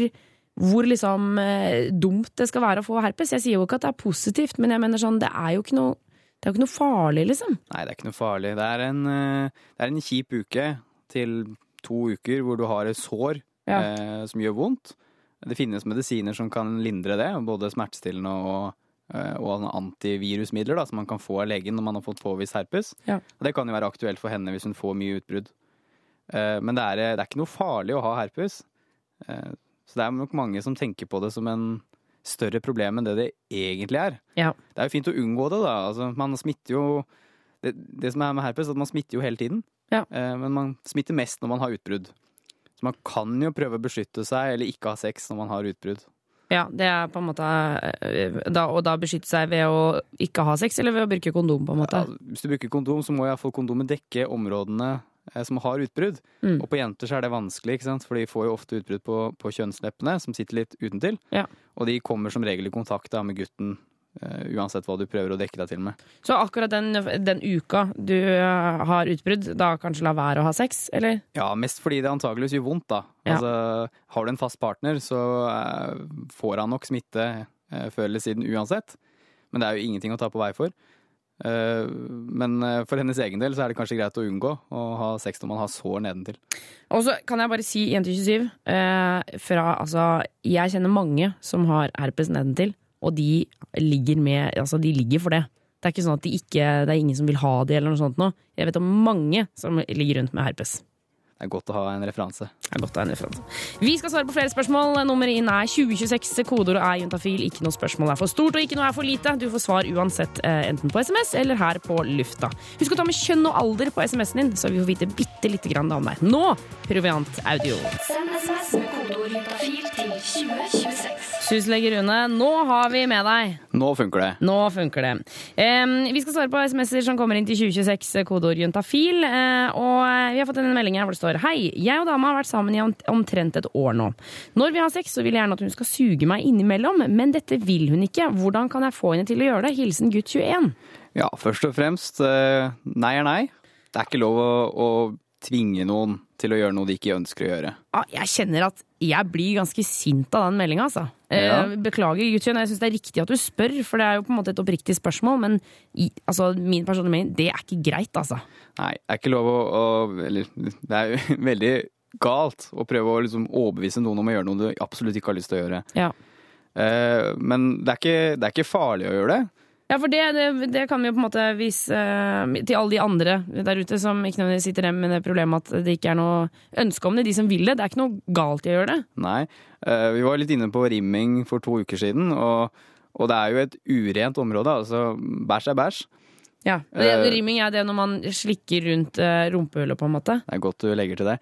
hvor liksom eh, dumt det skal være å få herpes. Jeg sier jo ikke at det er positivt, men jeg mener sånn, det er jo ikke noe, det er jo ikke noe farlig, liksom. Nei, det er ikke noe farlig. Det er en, eh, det er en kjip uke til to uker hvor du har et sår Ja. eh, som gjør vondt. Det finnes medisiner som kan lindre det, både smertestillende og, eh, og antivirusmidler da, som man kan få av legen når man har fått påvist herpes. Ja. Og det kan jo være aktuelt for henne hvis hun får mye utbrudd. Eh, Men det er, det er ikke noe farlig å ha herpes. Eh, Så det er nok mange som tenker på det som en større problem enn det det egentlig er. Ja. Det er jo fint å unngå det, da. Altså, man smitter jo det, det som er med herpes, er at man smitter jo hele tiden. Ja. Eh, Men man smitter mest når man har utbrudd. Så man kan jo prøve å beskytte seg, eller ikke ha sex når man har utbrudd. Ja, det er på en måte eh, da, Og da beskytte seg ved å ikke ha sex, eller ved å bruke kondom, på en måte. Ja, hvis du bruker kondom, så må iallfall kondomet dekke områdene eh, som har utbrudd. Mm. Og på jenter så er det vanskelig, ikke sant? for de får jo ofte utbrudd på, på kjønnsleppene, som sitter litt utentil. Ja. Og de kommer som regel i kontakt da, med gutten, uansett hva du prøver å dekke deg til med. Så akkurat den, den uka du eh, har utbrudd, da kanskje la være å ha sex, eller? Ja, mest fordi det antageligvis gjør vondt, da. Ja. Altså, har du en fast partner, så eh, får han nok smitte eh, før eller siden uansett. Men det er jo ingenting å ta på vei for. Eh, men eh, for hennes egen del så er det kanskje greit å unngå å ha sex når man har sår nedentil. Og så kan jeg bare si jente 27 eh, fra, altså, Jeg kjenner mange som har herpes nedentil, og de ligger med Altså, de ligger for det. Det er ikke sånn at de ikke, det er ingen som vil ha det, eller noe sånt nå. Jeg vet om mange som ligger rundt med herpes. Det er godt å ha en referanse. Det er godt å ha en referanse. Vi skal svare på flere spørsmål. Nummeret inn er 2026. Kodeordet er juntafil. Ikke noe spørsmål er for stort, og ikke noe er for lite. Du får svar uansett, eh, enten på SMS eller her på lufta. Husk å ta med kjønn og alder på SMS-en din, så vi får vite bitte lite grann om deg. Nå, Proviant Audio. Send SMS med kodeord juntafil til 2026. Syslege Rune, nå har vi med deg. Nå funker det. Nå funker det. Vi skal svare på SMS-er som kommer inn til 2026, kodeord juntafil. Eh, og vi har fått en melding her hvor det står Hei, jeg og dama har vært sammen i omtrent et år nå. Når vi har sex, så vil jeg gjerne at hun skal suge meg innimellom, men dette vil hun ikke. Hvordan kan jeg få henne til å gjøre det? Hilsen gutt 21. Ja, først og fremst, eh, nei er nei. Det er ikke lov å, å tvinge noen til å gjøre noe de ikke ønsker å gjøre. Ah, jeg kjenner at jeg blir ganske sint av den meldinga, altså. Eh, Ja. Beklager, 21. Jeg syns det er riktig at du spør, for det er jo på en måte et oppriktig spørsmål, men i, altså, min personlige mening, det er ikke greit, altså. Nei, det er ikke lov å, å Eller det er jo veldig galt å prøve å liksom overbevise noen om å gjøre noe du absolutt ikke har lyst til å gjøre. Ja. Eh, men det er, ikke, det er ikke farlig å gjøre det. Ja, for det, det, det kan vi jo på en måte vise eh, til alle de andre der ute som ikke nødvendigvis sitter hjemme med det problemet at det ikke er noe ønske om det. De som vil det. Det er ikke noe galt i å gjøre det. Nei. Eh, vi var litt inne på rimming for to uker siden, og, og det er jo et urent område. Altså, bæsj er bæsj. Ja, Eh. Rimming er det når man slikker rundt rumpehullet, på en måte. Det er godt du legger til det.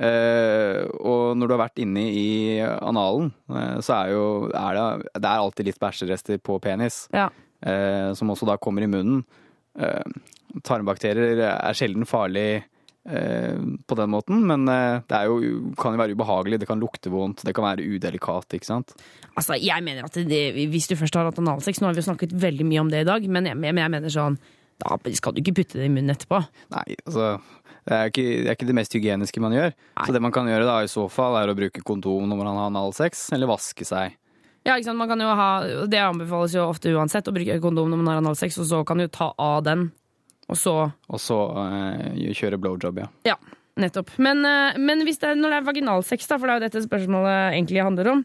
Uh, og når du har vært inne i analen, uh, så er jo er det, det er alltid litt bæsjerester på penis, Ja. Eh, som også da kommer i munnen. Eh, tarmbakterier er sjelden farlig eh, på den måten, men det jo, kan jo være ubehagelig, det kan lukte vondt, det kan være udelikat, ikke sant? Altså, jeg mener at det, Hvis du først har hatt analsex, nå har vi jo snakket veldig mye om det i dag, men jeg, men jeg mener sånn Da skal du ikke putte det i munnen etterpå. Nei, altså det er, ikke, det er ikke det mest hygieniske man gjør. Så det man kan gjøre da i så fall, er å bruke kondom når man har analsex, eller vaske seg. Ja, ikke sant? Man kan jo ha, Det anbefales jo ofte uansett å bruke kondom når man har analsex, og så kan du ta av den, og så Og så uh, kjøre blowjob, ja. Ja, nettopp. Men, uh, men hvis det er, når det er vaginalsex, da, for det er jo dette spørsmålet egentlig handler om,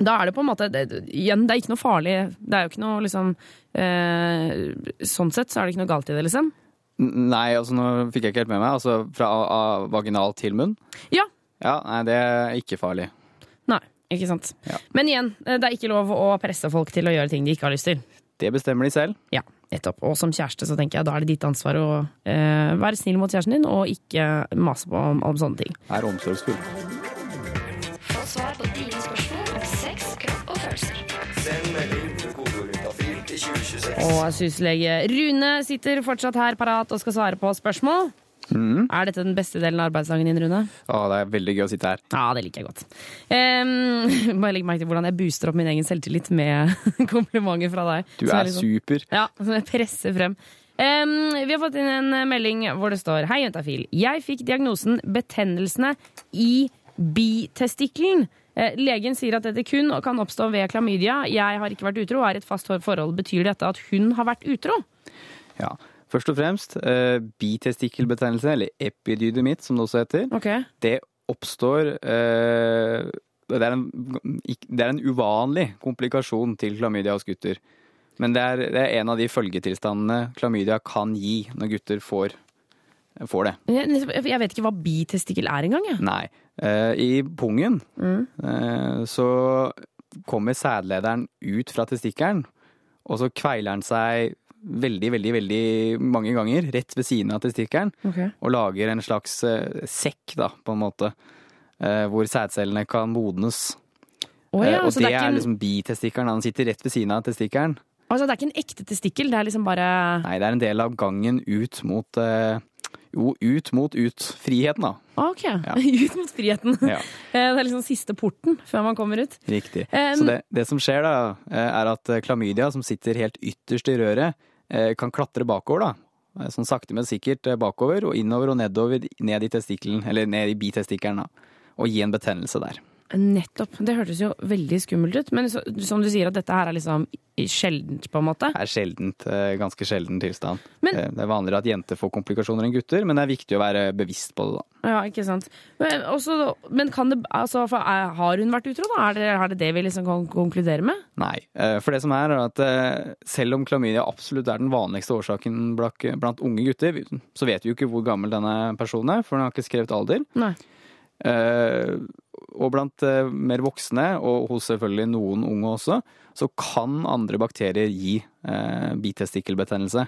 da er det på en måte det, Igjen, det er ikke noe farlig. Det er jo ikke noe liksom eh, Sånn sett så er det ikke noe galt i det, liksom. Nei, altså nå fikk jeg ikke helt med meg. Altså fra vaginal til munn? Ja. Ja, nei, det er ikke farlig. Nei, ikke sant. Ja. Men igjen, eh, det er ikke lov å presse folk til å gjøre ting de ikke har lyst til. Det bestemmer de selv. Ja, nettopp. Og som kjæreste så tenker jeg da er det ditt ansvar å eh, være snill mot kjæresten din, og ikke mase på om, om sånne ting. Er omsorgsfull. Få svar på dine spørsmål om sex, kropp og følelser. Og syslege Rune sitter fortsatt her parat og skal svare på spørsmål. Er dette den beste delen av arbeidsdagen din, Rune? Å, det er veldig gøy å sitte her. Ja, det liker jeg godt. Um, bare legg merke til hvordan jeg booster opp min egen selvtillit med komplimenter fra deg. Du er liksom- super. Ja, som jeg presser frem. Um, vi har fått inn en melding hvor det står Hei, Juntafil. Jeg fikk diagnosen betennelsene i bitestikkelen. Eh, Legen sier at dette kun kan oppstå ved klamydia. Jeg har ikke vært utro og er i et fast forhold. Betyr dette at hun har vært utro? Ja. Først og fremst, eh, bitestikkelbetennelse, eller epidydymitt som det også heter, okay. det oppstår eh, det, er en, det er en uvanlig komplikasjon til klamydia hos gutter. Men det er, det er en av de følgetilstandene klamydia kan gi når gutter får, får det. Jeg, vet ikke hva bitestikkel er engang. jeg. Nei. Eh, I pungen eh, så kommer sædlederen ut fra testikkelen, og så kveiler den seg veldig, veldig, veldig mange ganger rett ved siden av testikkelen, og lager en slags uh, sekk, da, på en måte, uh, hvor sædcellene kan modnes. Oh, ja, uh, og det, det er, en, liksom bitestikkelen. Han sitter rett ved siden av testikkelen. altså, det er ikke en ekte testikkel, det er liksom bare Nei, det er en del av gangen ut mot Jo, ut mot ut. Friheten, da. Ok, ut mot friheten. Ja. Det er liksom siste porten før man kommer ut. Riktig. Um, Så det, det som skjer da, er at klamydia, som sitter helt ytterst i røret, kan klatre bakover da. Eh, Sånn sakte, men sikkert eh, bakover og innover og nedover ned i testikkelen, eller ned i bitestikkelen da. Og gi en betennelse der. Nettopp. Det hørtes jo veldig skummelt ut. Men så, som du sier, at dette her er liksom sjeldent, på en måte. Det er sjeldent, eh, ganske sjelden tilstand. Men- Eh, Det er vanligere at jenter får komplikasjoner enn gutter, men det er viktig å være bevisst på det da. Ja, ikke sant. Men, også, men kan det altså, for, er, Har hun vært utro, da? Er det er det, det vi liksom kan konkludere med? Nei, eh, for det som er, er at eh, selv om klamydia absolutt er den vanligste årsaken blant, unge gutter, så vet vi jo ikke hvor gammel denne personen er, for den har ikke skrevet alder. Nei. Eh, og blant eh, mer voksne, og hos selvfølgelig noen unge også, så kan andre bakterier gi eh, bitestikkelbetennelse.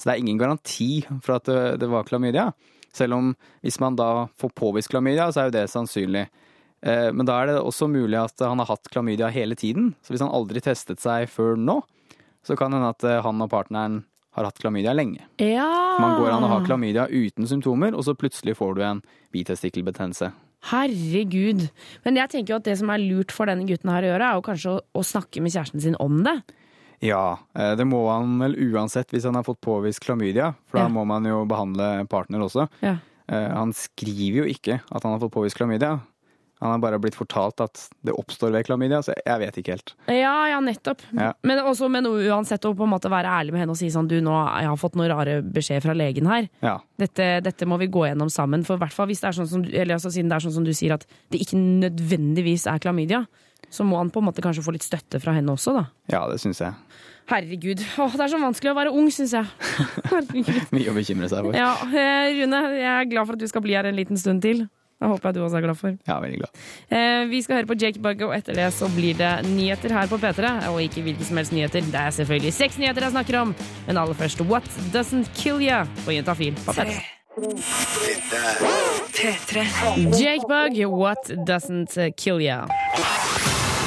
Så det er ingen garanti for at det, det var klamydia. Selv om hvis man da får påvist klamydia, så er jo det sannsynlig. Eh, men da er det også mulig at han har hatt klamydia hele tiden. Så hvis han aldri testet seg før nå, så kan det hende at eh, han og partneren har hatt klamydia lenge. Ja! Man går an å ha klamydia uten symptomer, og så plutselig får du en bitestikkelbetennelse. Herregud. Men jeg tenker jo at det som er lurt for denne gutten her å gjøre, er jo kanskje å, å snakke med kjæresten sin om det. Ja, eh, det må han vel uansett hvis han har fått påvist klamydia, for Ja. da må man jo behandle partner også. Ja. Eh, Han skriver jo ikke at han har fått påvist klamydia. Han har bare blitt fortalt at det oppstår ved klamydia, så jeg vet ikke helt. Ja, ja, nettopp. Ja. Men, også, men uansett å på en måte være ærlig med henne og si sånn du, nå jeg har fått noen rare beskjed fra legen her. Ja, Dette, dette må vi gå gjennom sammen. For i hvert fall hvis det er sånn som, eller altså, siden det er sånn som du sier at det ikke nødvendigvis er klamydia, så må han på en måte kanskje få litt støtte fra henne også, da. ja det syns jeg. Herregud. Åh, det er så vanskelig å være ung, syns jeg. Mye å bekymre seg for. Ja, eh, Rune, jeg er glad for at du skal bli her en liten stund til. Det håper jeg du også er glad for. Ja, veldig glad. Eh, vi skal høre på Jake Bugge, og etter det så blir det nyheter her på P3. Og ikke hvilke som helst nyheter. Det er selvfølgelig seks nyheter jeg snakker om. Men aller først What Doesn't Kill Ya på Jentafil på P3. Jake Bugg, What Doesn't Kill Ya.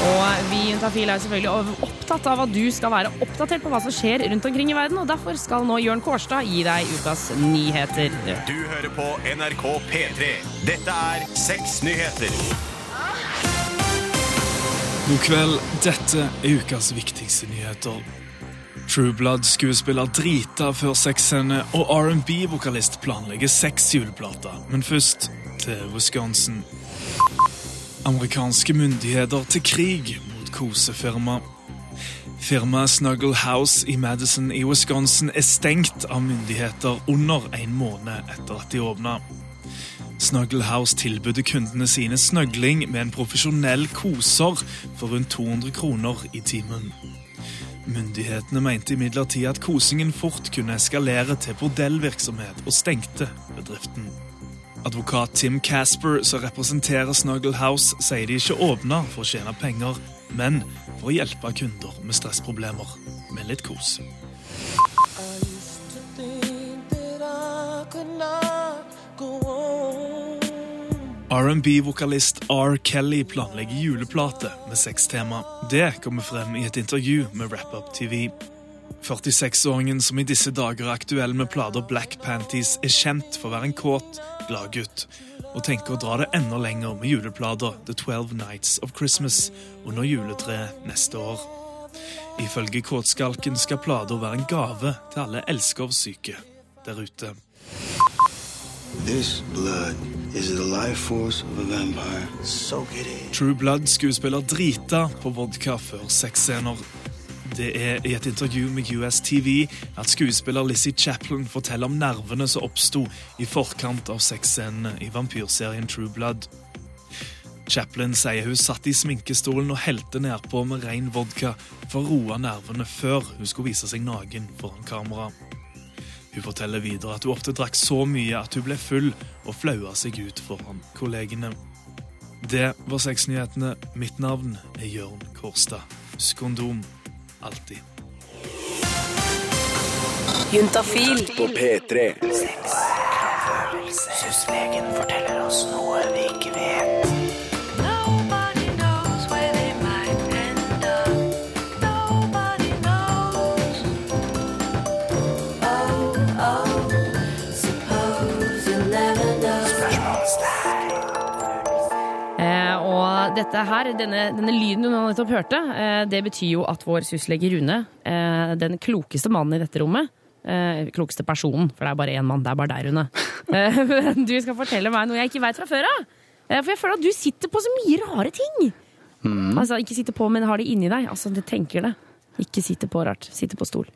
Og vi i Juntafil er selvfølgelig opptatt av at du skal være oppdatert på hva som skjer rundt omkring i verden, og derfor skal nå Jørn Kårstad gi deg ukas nyheter. Du hører på NRK P3. Dette er Seks nyheter. God kveld, dette er ukas viktigste nyheter. True Blood-skuespiller drita før sexscene, og R&B-vokalist planlegger seks juleplater. Men først til Wisconsin. Amerikanske myndigheter til krig mot kosefirma. Firmaet Snuggle House i Madison i Wisconsin er stengt av myndigheter under en måned etter at de åpna. Snuggle House tilbød kundene sine snøgling med en profesjonell koser for rundt 200 kroner i timen. Myndighetene mente imidlertid at kosingen fort kunne eskalere til bordellvirksomhet, og stengte bedriften. Advokat Tim Casper, som representerer Snuggle House, sier de ikke åpner for å tjene penger, men for å hjelpe kunder med stressproblemer. Med litt kos. R&B-vokalist R. Kelly planlegger juleplate med sextema. Det kommer frem i et intervju med Wrap Up TV. 46-åringen som i disse dager er aktuell med plater Black Panties, er kjent for å være en kåt, glad gutt, og tenker å dra det enda lenger med juleplater The Twelve Nights of Christmas under juletreet neste år. Ifølge Kåtskalken skal plater være en gave til alle elskovssyke der ute. This blood is the life force of a vampire. Soak it in. True Blood-skuespiller drita på vodka før sexscener. Det er i et intervju med US TV at skuespiller Lizzie Chaplin forteller om nervene som oppsto i forkant av sexscenene i vampyrserien True Blood. Chaplin sier hun satt i sminkestolen og helte nedpå med ren vodka for å roe nervene før hun skulle vise seg naken foran kamera. Hun forteller videre at hun ofte drakk så mye at hun ble full og flaua seg ut foran kollegene. Det var sexnyhetene. Mitt navn er Jørn Kårstad. Husk kondom. Alltid. Juntafil På P3. Syslegen forteller oss noe vi ikke vet. Dette her, denne, denne lyden du nettopp hørte, eh, det betyr jo at vår syslege Rune, eh, den klokeste mannen i dette rommet, eh, klokeste personen, for det er bare én mann, det er bare deg, Rune, du skal fortelle meg noe jeg ikke veit fra før av. For jeg føler at du sitter på så mye rare ting. Altså, ikke sitter på, men har det inni deg. Altså, du tenker det. Ikke sitte på rart. Sitte på stol.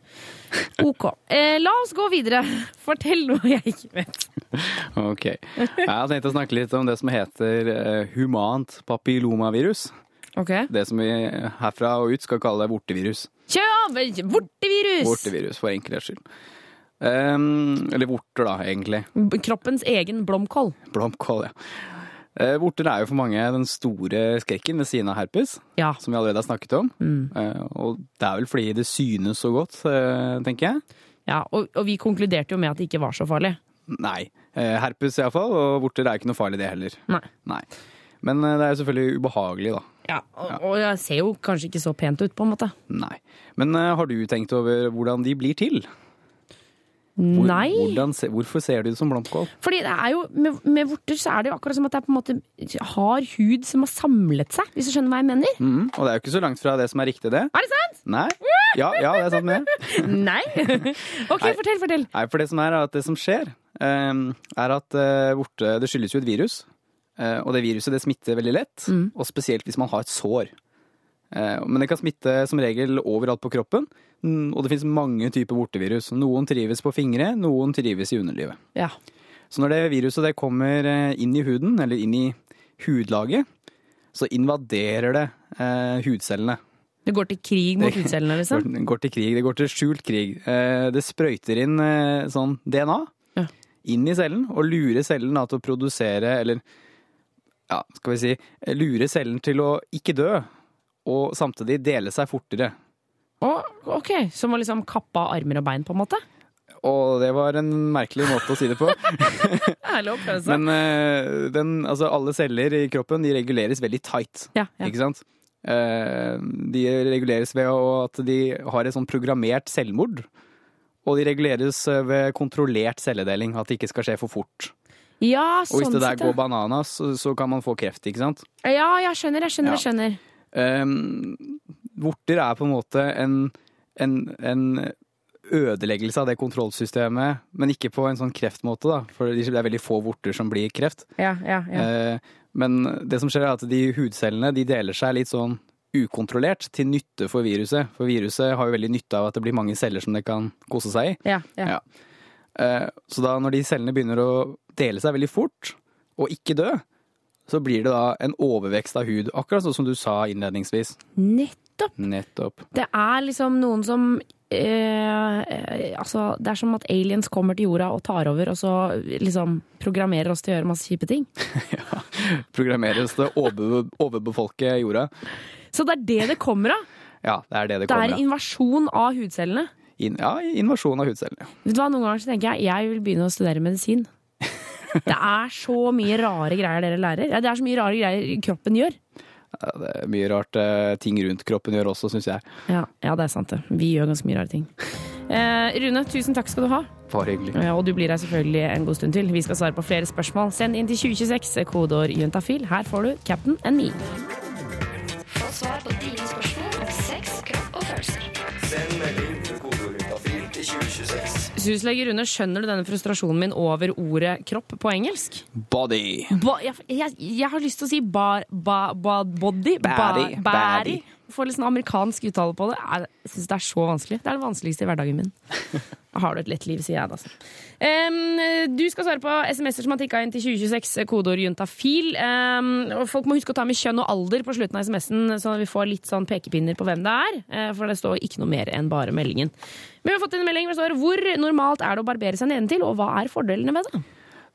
Ok. Eh, la oss gå videre. Fortell noe jeg ikke vet. Ok. Jeg har tenkt å snakke litt om det som heter eh, humant papillomavirus. Ok. Det som vi herfra og ut skal kalle vortevirus. Kjøp! Vortevirus! Vortevirus, for enkelhets skyld. Um, eller vorter, da, egentlig. Kroppens egen blomkål. Blomkål, ja. Eh, vorter er jo for mange den store skrekken ved siden av herpes, Ja. som vi allerede har snakket om. Mm. Eh, og det er vel fordi det synes så godt, eh, tenker jeg. Ja, og, og vi konkluderte jo med at det ikke var så farlig. Nei. Herpes iallfall, og vorter er ikke noe farlig, det heller. Nei. Nei. Men det er jo selvfølgelig ubehagelig, da. Ja, og, og jeg ser jo kanskje ikke så pent ut, på en måte. Nei. Men har du tenkt over hvordan de blir til? Hvor, Nei. Hvordan, hvorfor ser du det som blomkål? Fordi det er jo, med, med vorter så er det jo akkurat som at det er på en måte hard hud som har samlet seg, hvis du skjønner hva jeg mener. Mm, og det er jo ikke så langt fra det som er riktig, det. Er det sant? Nei. Ja, ja, det er sant med. Nei. ok, Nei. fortell, fortell. Nei, for det som er, at det som skjer, eh, er at eh, vorte Det skyldes jo et virus. Eh, og det viruset det smitter veldig lett, Mm. og spesielt hvis man har et sår. Eh, men det kan smitte som regel overalt på kroppen, mm, og det finnes mange typer vortevirus. Noen trives på fingre, noen trives i underlivet. Ja. Så når det viruset det kommer eh, inn i huden, eller inn i hudlaget, så invaderer det eh, hudcellene. Det går til krig mot hudcellene, liksom? Går, går til krig. Det går til skjult krig. Eh, det sprøyter inn eh, sånn DNA Ja. inn i cellen, og lurer cellen da, til å produsere, eller ja, skal vi si, lurer cellen til å ikke dø, og samtidig dele seg fortere. Å, ok, Som å liksom kappe av armer og bein, på en måte? Og det var en merkelig måte å si det på. Ærlig å prøve seg. Men eh, den, altså, alle celler i kroppen de reguleres veldig tight. Ja, ja. Ikke sant? Eh, De reguleres ved at de har et sånn programmert selvmord. Og de reguleres eh, ved kontrollert celledeling, at det ikke skal skje for fort. Ja, sånn Og hvis sånn det der går ja. bananas, så, så kan man få kreft, ikke sant? Ja, jeg skjønner, jeg skjønner, jeg skjønner. Um, vorter er på en måte en, en, en ødeleggelse av det kontrollsystemet, men ikke på en sånn kreftmåte, da. For det er veldig få vorter som blir kreft. Ja, ja, ja. Eh, Men det som skjer er at de hudcellene de deler seg litt sånn ukontrollert til nytte for viruset. For viruset har jo veldig nytte av at det blir mange celler som det kan kose seg i. ja, ja. Ja. Eh, Så da når de cellene begynner å dele seg veldig fort, og ikke dø, så blir det da en overvekst av hud. Akkurat sånn som du sa innledningsvis. Nettopp. Nettopp. Det er liksom noen som eh, Altså, det er som at aliens kommer til jorda og tar over, og så liksom programmerer oss til å gjøre masse kjipe ting. ja. Programmerer oss til å over, overbefolke jorda. Så det er det det kommer av. Ja, det er det det Det er kommer av. invasjon av hudcellene. In, ja, invasjon av hudcellene. Vet du hva, Noen ganger så tenker jeg jeg vil begynne å studere medisin. Det er så mye rare greier dere lærer. Det er så mye rare greier kroppen gjør. Ja, det er mye rart eh, ting rundt kroppen gjør også, syns jeg. Ja, ja, det er sant det. Vi gjør ganske mye rare ting. Eh, Rune, tusen takk skal du ha. Bare hyggelig. Ja, og du blir her selvfølgelig en god stund til. Vi skal svare på flere spørsmål. Send inn til 2026, kodeord juntafil. Her får du Captain and me. Få svar på dine spørsmål 2026. Rune, skjønner du denne frustrasjonen min over ordet kropp på engelsk? Body. Bo jeg, jeg, jeg har lyst til å si bar, ba, ba, body. Body, Ba, body. Får litt sånn amerikansk uttale på det. Jeg syns det er så vanskelig. Det er det vanskeligste i hverdagen min. Har du et lett liv, sier jeg da. altså. Um, du skal svare på SMS-er som har tikka inn til 2026, kodeord juntafil. Um, og folk må huske å ta med kjønn og alder på slutten av SMS-en, sånn at vi får litt sånn pekepinner på hvem det er. eh, For det står ikke noe mer enn bare meldingen. Men vi har fått en melding hvor det står hvor normalt er det å barbere seg nedentil, og hva er fordelene med det?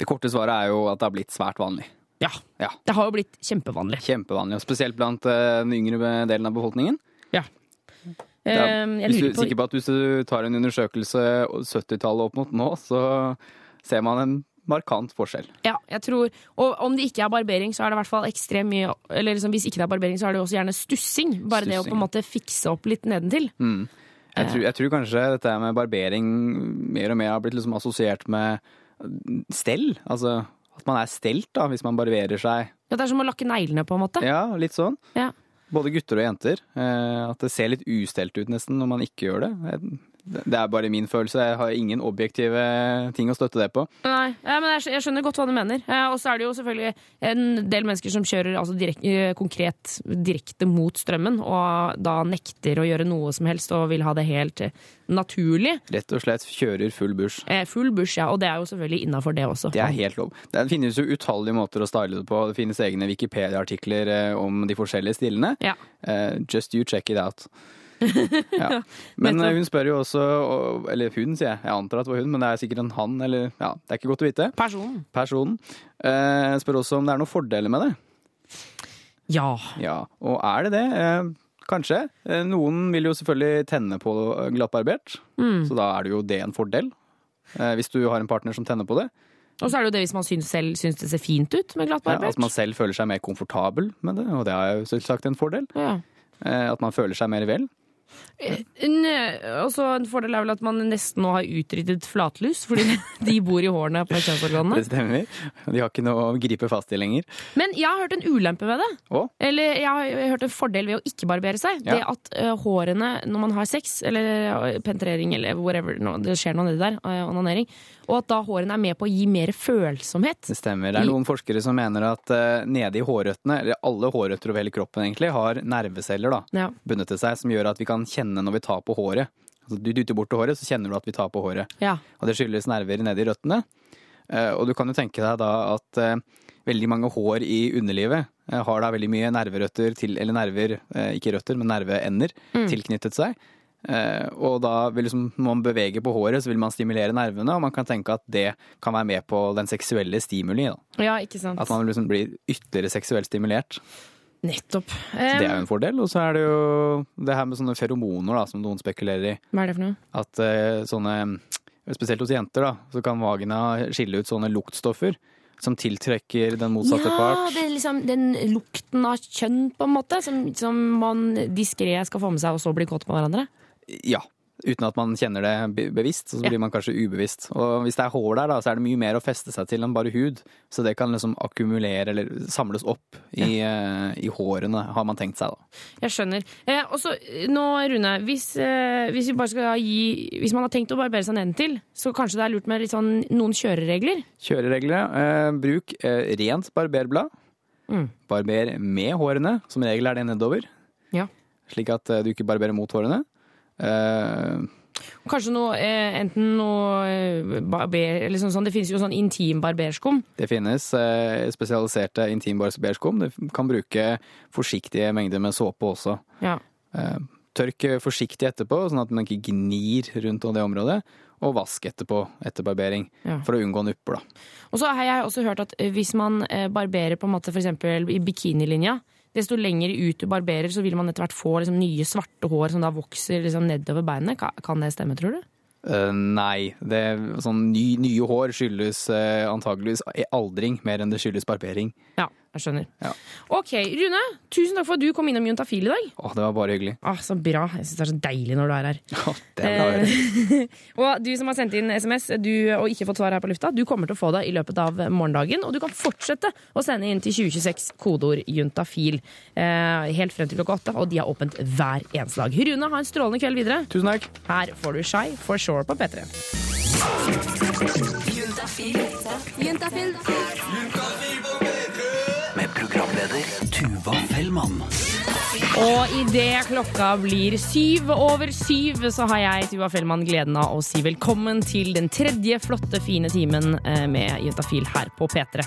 Det korte svaret er jo at det har blitt svært vanlig. Ja. Ja. Det har jo blitt kjempevanlig. Kjempevanlig, og spesielt blant uh, den yngre delen av befolkningen. Ja. Da, er- jeg hvis du lurer er på sikker på at hvis du tar en undersøkelse 70-tallet opp mot nå, så ser man en markant forskjell. Ja, jeg tror, og om det ikke er barbering, så er det i hvert fall ekstremt mye Eller liksom, hvis ikke det er barbering, så er det også gjerne stussing. Bare det å på en måte fikse opp litt nedentil. Mm. Jeg, tror, jeg tror kanskje dette med barbering mer og mer har blitt liksom assosiert med stell. Altså at man er stelt da, hvis man barberer seg. Ja, Det er som å lakke neglene, på en måte. Ja, litt sånn. Ja. Både gutter og jenter. Eh, at det ser litt ustelt ut nesten når man ikke gjør det. Det er bare min følelse. Jeg har ingen objektive ting å støtte det på. Nei, men jeg skjønner godt hva du mener. Eh, og så er det jo selvfølgelig en del mennesker som kjører altså, direk- eh, konkret direkte mot strømmen, og da nekter å gjøre noe som helst og vil ha det helt eh, naturlig. Rett og slett kjører full bush. Full bush, ja. Og det er jo selvfølgelig innafor det også. Det er helt lov. Det finnes jo utallige måter å style det på. Det finnes egne Wikipedia-artikler om de forskjellige stilene. Ja. Just you check it out. Ja. Men eh, hun spør jo også, eller hun sier jeg, jeg antar at det var hun, men det er sikkert en han, eller ja, det er ikke godt å vite. Personen. Personen. Eh, spør også om det er noen fordeler med det. Ja. Ja, og er det det? Eh, kanskje. Eh, noen vil jo selvfølgelig tenne på glattbarbert, Mm. så da er det jo det en fordel. Eh, hvis du har en partner som tenner på det. Og så er det jo det hvis man syns selv syns det ser fint ut med glatt Ja, at at man selv føler seg mer komfortabel med det, og det er jo selvsagt en fordel. Ja. Eh, At man føler seg mer vel. En, eh, også en fordel er vel at man nesten nå har utryddet flatlus, fordi de bor i hårene på kjønnsorganene. Det stemmer. De har ikke noe å gripe fast i lenger. Men jeg har hørt en ulempe ved det. Å? Eller jeg har hørt en fordel ved å ikke barbere seg. Ja. Det at uh, hårene når man har sex, eller eh, penetrering, eller whatever, det skjer noe nedi der, uh, onanering, og at da hårene er med på å gi mer følsomhet. Det stemmer. Det er noen forskere som mener at uh, nede i hårrøttene, eller alle hårrøtter over hele kroppen egentlig, har nerveceller da, Ja. bundet til seg, som gjør at vi kan kjenne når vi tar på håret. Altså, du dytter bort håret, så kjenner du at vi tar på håret. Ja. Og det skyldes nerver nede i røttene. Uh, og du kan jo tenke deg da at uh, veldig mange hår i underlivet uh, har da veldig mye nerverøtter til, eller nerver, ikke røtter, men nerveender Mm. tilknyttet seg. Eh, og da vil liksom, når man beveger på håret, så vil man stimulere nervene, og man kan tenke at det kan være med på den seksuelle stimuli. Da. ja, ikke sant. At man liksom blir ytterligere seksuelt stimulert. Nettopp. Så det er jo en fordel. Og så er det jo det her med sånne feromoner da, som noen spekulerer i. Hva er det for noe? At eh, sånne Spesielt hos jenter, da, så kan vagina skille ut sånne luktstoffer som tiltrekker den motsatte Ja, part. det er liksom den lukten av kjønn, på en måte, som, som man diskré skal få med seg, og så bli kåt på hverandre. Ja. Uten at man kjenner det bevisst, så blir man kanskje ubevisst. Og hvis det er hår der, da, så er det mye mer å feste seg til enn bare hud. Så det kan liksom akkumulere eller samles opp i, eh, i hårene, har man tenkt seg, da. Jeg skjønner. Eh, og så nå, Rune, hvis, eh, hvis, vi bare skal gi, hvis man har tenkt å barbere seg nedentil, så kanskje det er lurt med litt sånn, noen kjøreregler? Kjøreregler. Eh, bruk eh, rent barberblad. Mm. Barber med hårene. Som regel er det nedover. Ja. Slik at eh, du ikke barberer mot hårene. Eh, Kanskje noe, eh, enten noe eh, barber, eller sånn, Det finnes jo sånn intim barberskum. det finnes spesialiserte intimbarberskum. Du kan bruke forsiktige mengder med såpe også. Ja. Tørk forsiktig etterpå, sånn at man ikke gnir rundt det området. Og vask etterpå, etter barbering, Ja. for å unngå nupper. Og så har jeg også hørt at hvis man barberer på en måte eksempel i bikinilinja, desto lenger ut du barberer, så vil man etter hvert få liksom, nye svarte hår som da vokser liksom, nedover beinet. Kan det stemme, tror du? Eh, nei, det, sånn ny, nye hår skyldes uh, antageligvis aldring mer enn det skyldes barbering. Ja, jeg skjønner. Ja. Ok, Rune, tusen takk for at du kom innom Juntafil i dag. Åh, det var bare hyggelig. Åh, så bra. Jeg syns det er så deilig når du er her. Det er. Eh, og du som har sendt inn SMS du, og ikke fått svar her på lufta, du kommer til å få det i løpet av morgendagen. Og du kan fortsette å sende inn til 2026 kodeord juntafil eh, helt frem til klokka åtte. Og de har åpent hver eneste dag. Rune, ha en strålende kveld videre. Tusen takk. Her får du Shy for sure på P3. Juntafil. Med programleder Tuva Fellmann. Og idet klokka blir syv over syv, så har jeg, Tuva Fellmann, gleden av å si velkommen til den tredje flotte, fine timen eh, med Juntafil her på P3.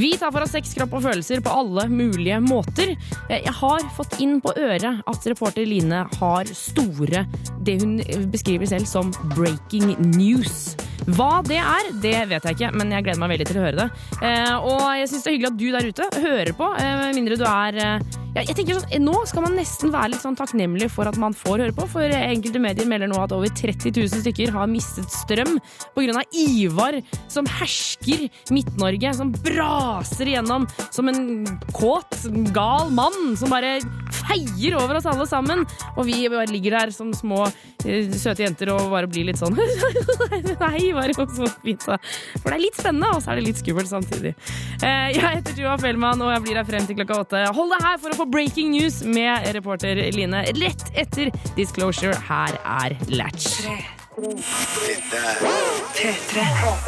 Vi tar for oss sex, kropp og følelser på alle mulige måter. Eh, Jeg har fått inn på øret at reporter Line har store, det hun beskriver selv som breaking news. Hva det er, det vet jeg ikke, men jeg gleder meg veldig til å høre det. Eh, og jeg syns det er hyggelig at du der ute hører på, mindre du er ja, jeg tenker sånn, Nå skal man nesten være litt sånn takknemlig for at man får høre på, for enkelte medier melder nå at over 30 000 stykker har mistet strøm pga. Ivar, som hersker Midt-Norge, som braser igjennom som en kåt, gal mann som bare feier over oss alle sammen. Og vi bare ligger der som små eh, søte jenter og bare blir litt sånn Nei, bare så fint. da. For det er litt spennende, og så er det litt skummelt samtidig. Eh, Jeg heter Tuva Fellmann, og jeg blir her frem til klokka åtte. Hold deg her for å få breaking news med reporter Line rett etter Disclosure. Her er Latch.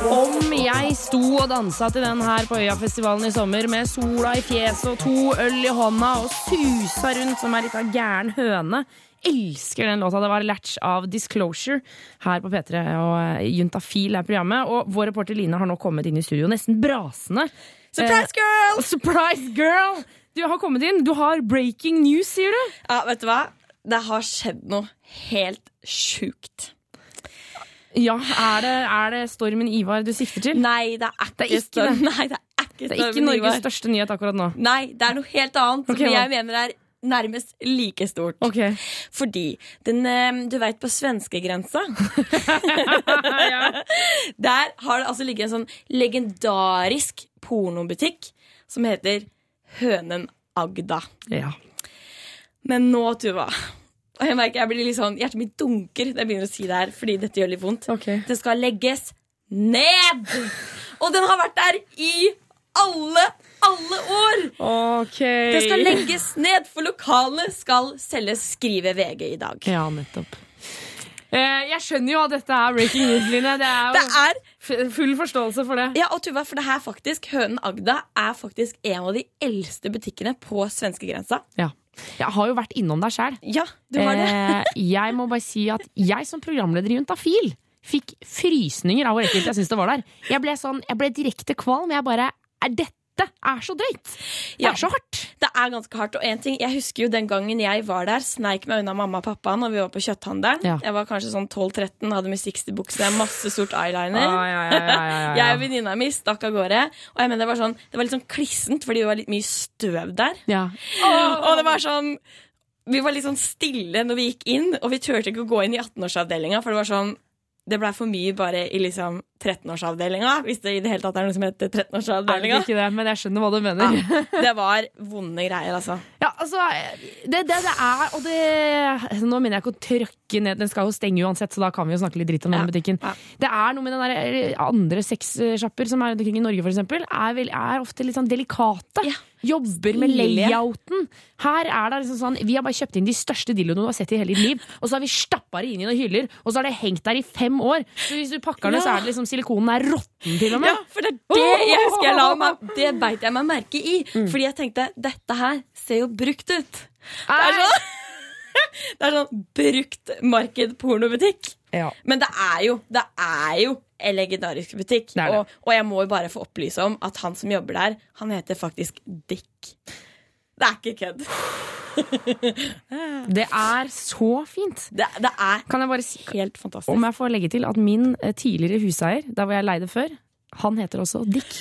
Om jeg sto og dansa til den her på Øyafestivalen i sommer med sola i fjeset og to øl i hånda og susa rundt som ei lita gæren høne. Elsker den låta. Det var Latch av Disclosure her på P3. Og Juntafil er programmet. Og vår reporter Line har nå kommet inn i studio nesten brasende. Surprise girl! Eh, surprise girl! Du har kommet inn. Du har breaking news, sier du? Ja, vet du hva? Det har skjedd noe helt sjukt. Ja, er det, er det stormen Ivar du sikter til? Nei, det er ikke, Det er ikke storm- det. Nei, det er ikke, Det er ikke Norges Ivar. største nyhet akkurat nå. Nei, det er noe helt annet Okay, som jeg mener er nærmest like stort. Ok. Fordi den, eh, du veit, på svenskegrensa Der har det altså ligget en sånn legendarisk pornobutikk som heter Hønen Agda. Ja. Men nå, Tuva og jeg merker jeg blir litt sånn, Hjertet mitt dunker når jeg begynner å si det her, fordi dette gjør litt vondt. Det skal legges ned! Og den har vært der i alle, alle år! Ok. Det skal legges ned, for lokalene skal selges, skriver VG i dag. Ja, nettopp. Eh, jeg skjønner jo at dette er breaking news, Line. Det er jo Det er full forståelse for det. Ja, og Tuva, for det her faktisk, Hønen Agda er faktisk en av de eldste butikkene på svenskegrensa. Ja. Jeg har jo vært innom der sjøl. Ja, du har det. Eh, jeg må bare si at jeg som programleder i Juntafil fikk frysninger av hvor ekkelt jeg syntes det var der. Jeg ble, sånn, jeg ble direkte kvalm. Jeg bare Er dette er så drøyt! Det Ja. er så hardt! Det er ganske hardt. Og en ting, Jeg husker jo den gangen jeg var der, sneik meg unna mamma og pappa når vi var på kjøtthandelen. Ja. Jeg var kanskje sånn 12-13, hadde med 60-bukse, masse sort eyeliner. Ah, ja, ja, ja, ja, ja, ja. Jeg og venninna mi stakk av gårde. Og jeg mener det var sånn Det var litt sånn klissent, fordi det var litt mye støv der. Ja. Og det var sånn Vi var litt sånn stille når vi gikk inn, og vi turte ikke å gå inn i 18-årsavdelinga, for det var sånn det blei for mye bare i liksom 13-årsavdelinga, hvis det i det hele tatt er noe som heter 13-årsavdelinga. Er det ikke det, men jeg skjønner hva du mener. Ja, det var vonde greier, altså. Ja, altså, det, det det er, og det Nå mener jeg ikke å trøkke ned, den skal jo stenge uansett, så da kan vi jo snakke litt dritt om den butikken. Det er noe med den der andre sexsjapper som er rundt omkring i Norge, for eksempel, er, vel, er ofte litt sånn delikate. Jobber med layouten. Her er det liksom sånn Vi har bare kjøpt inn de største dildoene du har sett i hele ditt liv, og så har vi stappa det inn i noen hyller, og så har det hengt der i fem år. Så hvis du pakker det, så er det liksom silikonen er råtten til og med. Ja, for det er det jeg husker jeg la meg Det beit jeg meg merke i. Fordi jeg tenkte dette her ser jo brukt ut. Det er sånn, det er sånn brukt marked pornobutikk. Men det er jo Det er jo en legendarisk butikk. Det det. Og, og jeg må jo bare få opplyse om at han som jobber der, han heter faktisk Dick. Det er ikke kødd. Det er så fint. Det, det er Kan jeg bare si helt fantastisk. Om jeg får legge til at min eh, tidligere huseier, der hvor jeg leide før, han heter også Dick.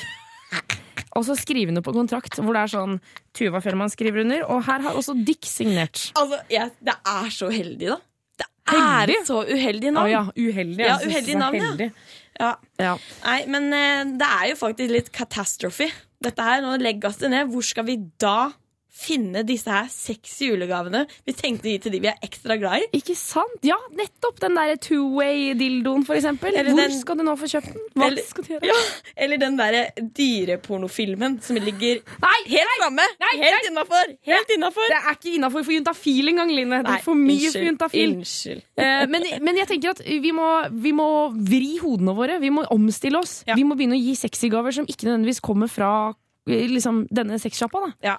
Og så skriver under på kontrakt hvor det er sånn Tuva Fjellmann skriver under, og her har også Dick signert. Altså, jeg, det er så heldig, da. Det er et så uheldig navn. Ah, ja, uheldig. Ja, uheldig navn, ja. Ja. Ja. Nei, men eh, det er jo faktisk litt catastrophe. Dette her, Nå legges det ned. Hvor skal vi da finne disse her sexy julegavene vi tenkte å gi til de vi er ekstra glad i? Ikke sant? Ja, nettopp den der two-way-dildoen, for eksempel. Eller Hvor den- skal du nå få kjøpt den? Hva Eller- skal du gjøre? Ja, eller den derre dyrepornofilmen som ligger Nei, helt framme! Helt innafor! Helt innafor! Det er ikke innafor for juntafil engang, Line. Det er for mye unnskyld, for juntafil. unnskyld. Eh, men, men jeg tenker at vi må, vi må vri hodene våre. Vi må omstille oss. Vi må begynne å gi sexygaver som ikke nødvendigvis kommer fra eh, liksom, denne sexsjappa. Ja.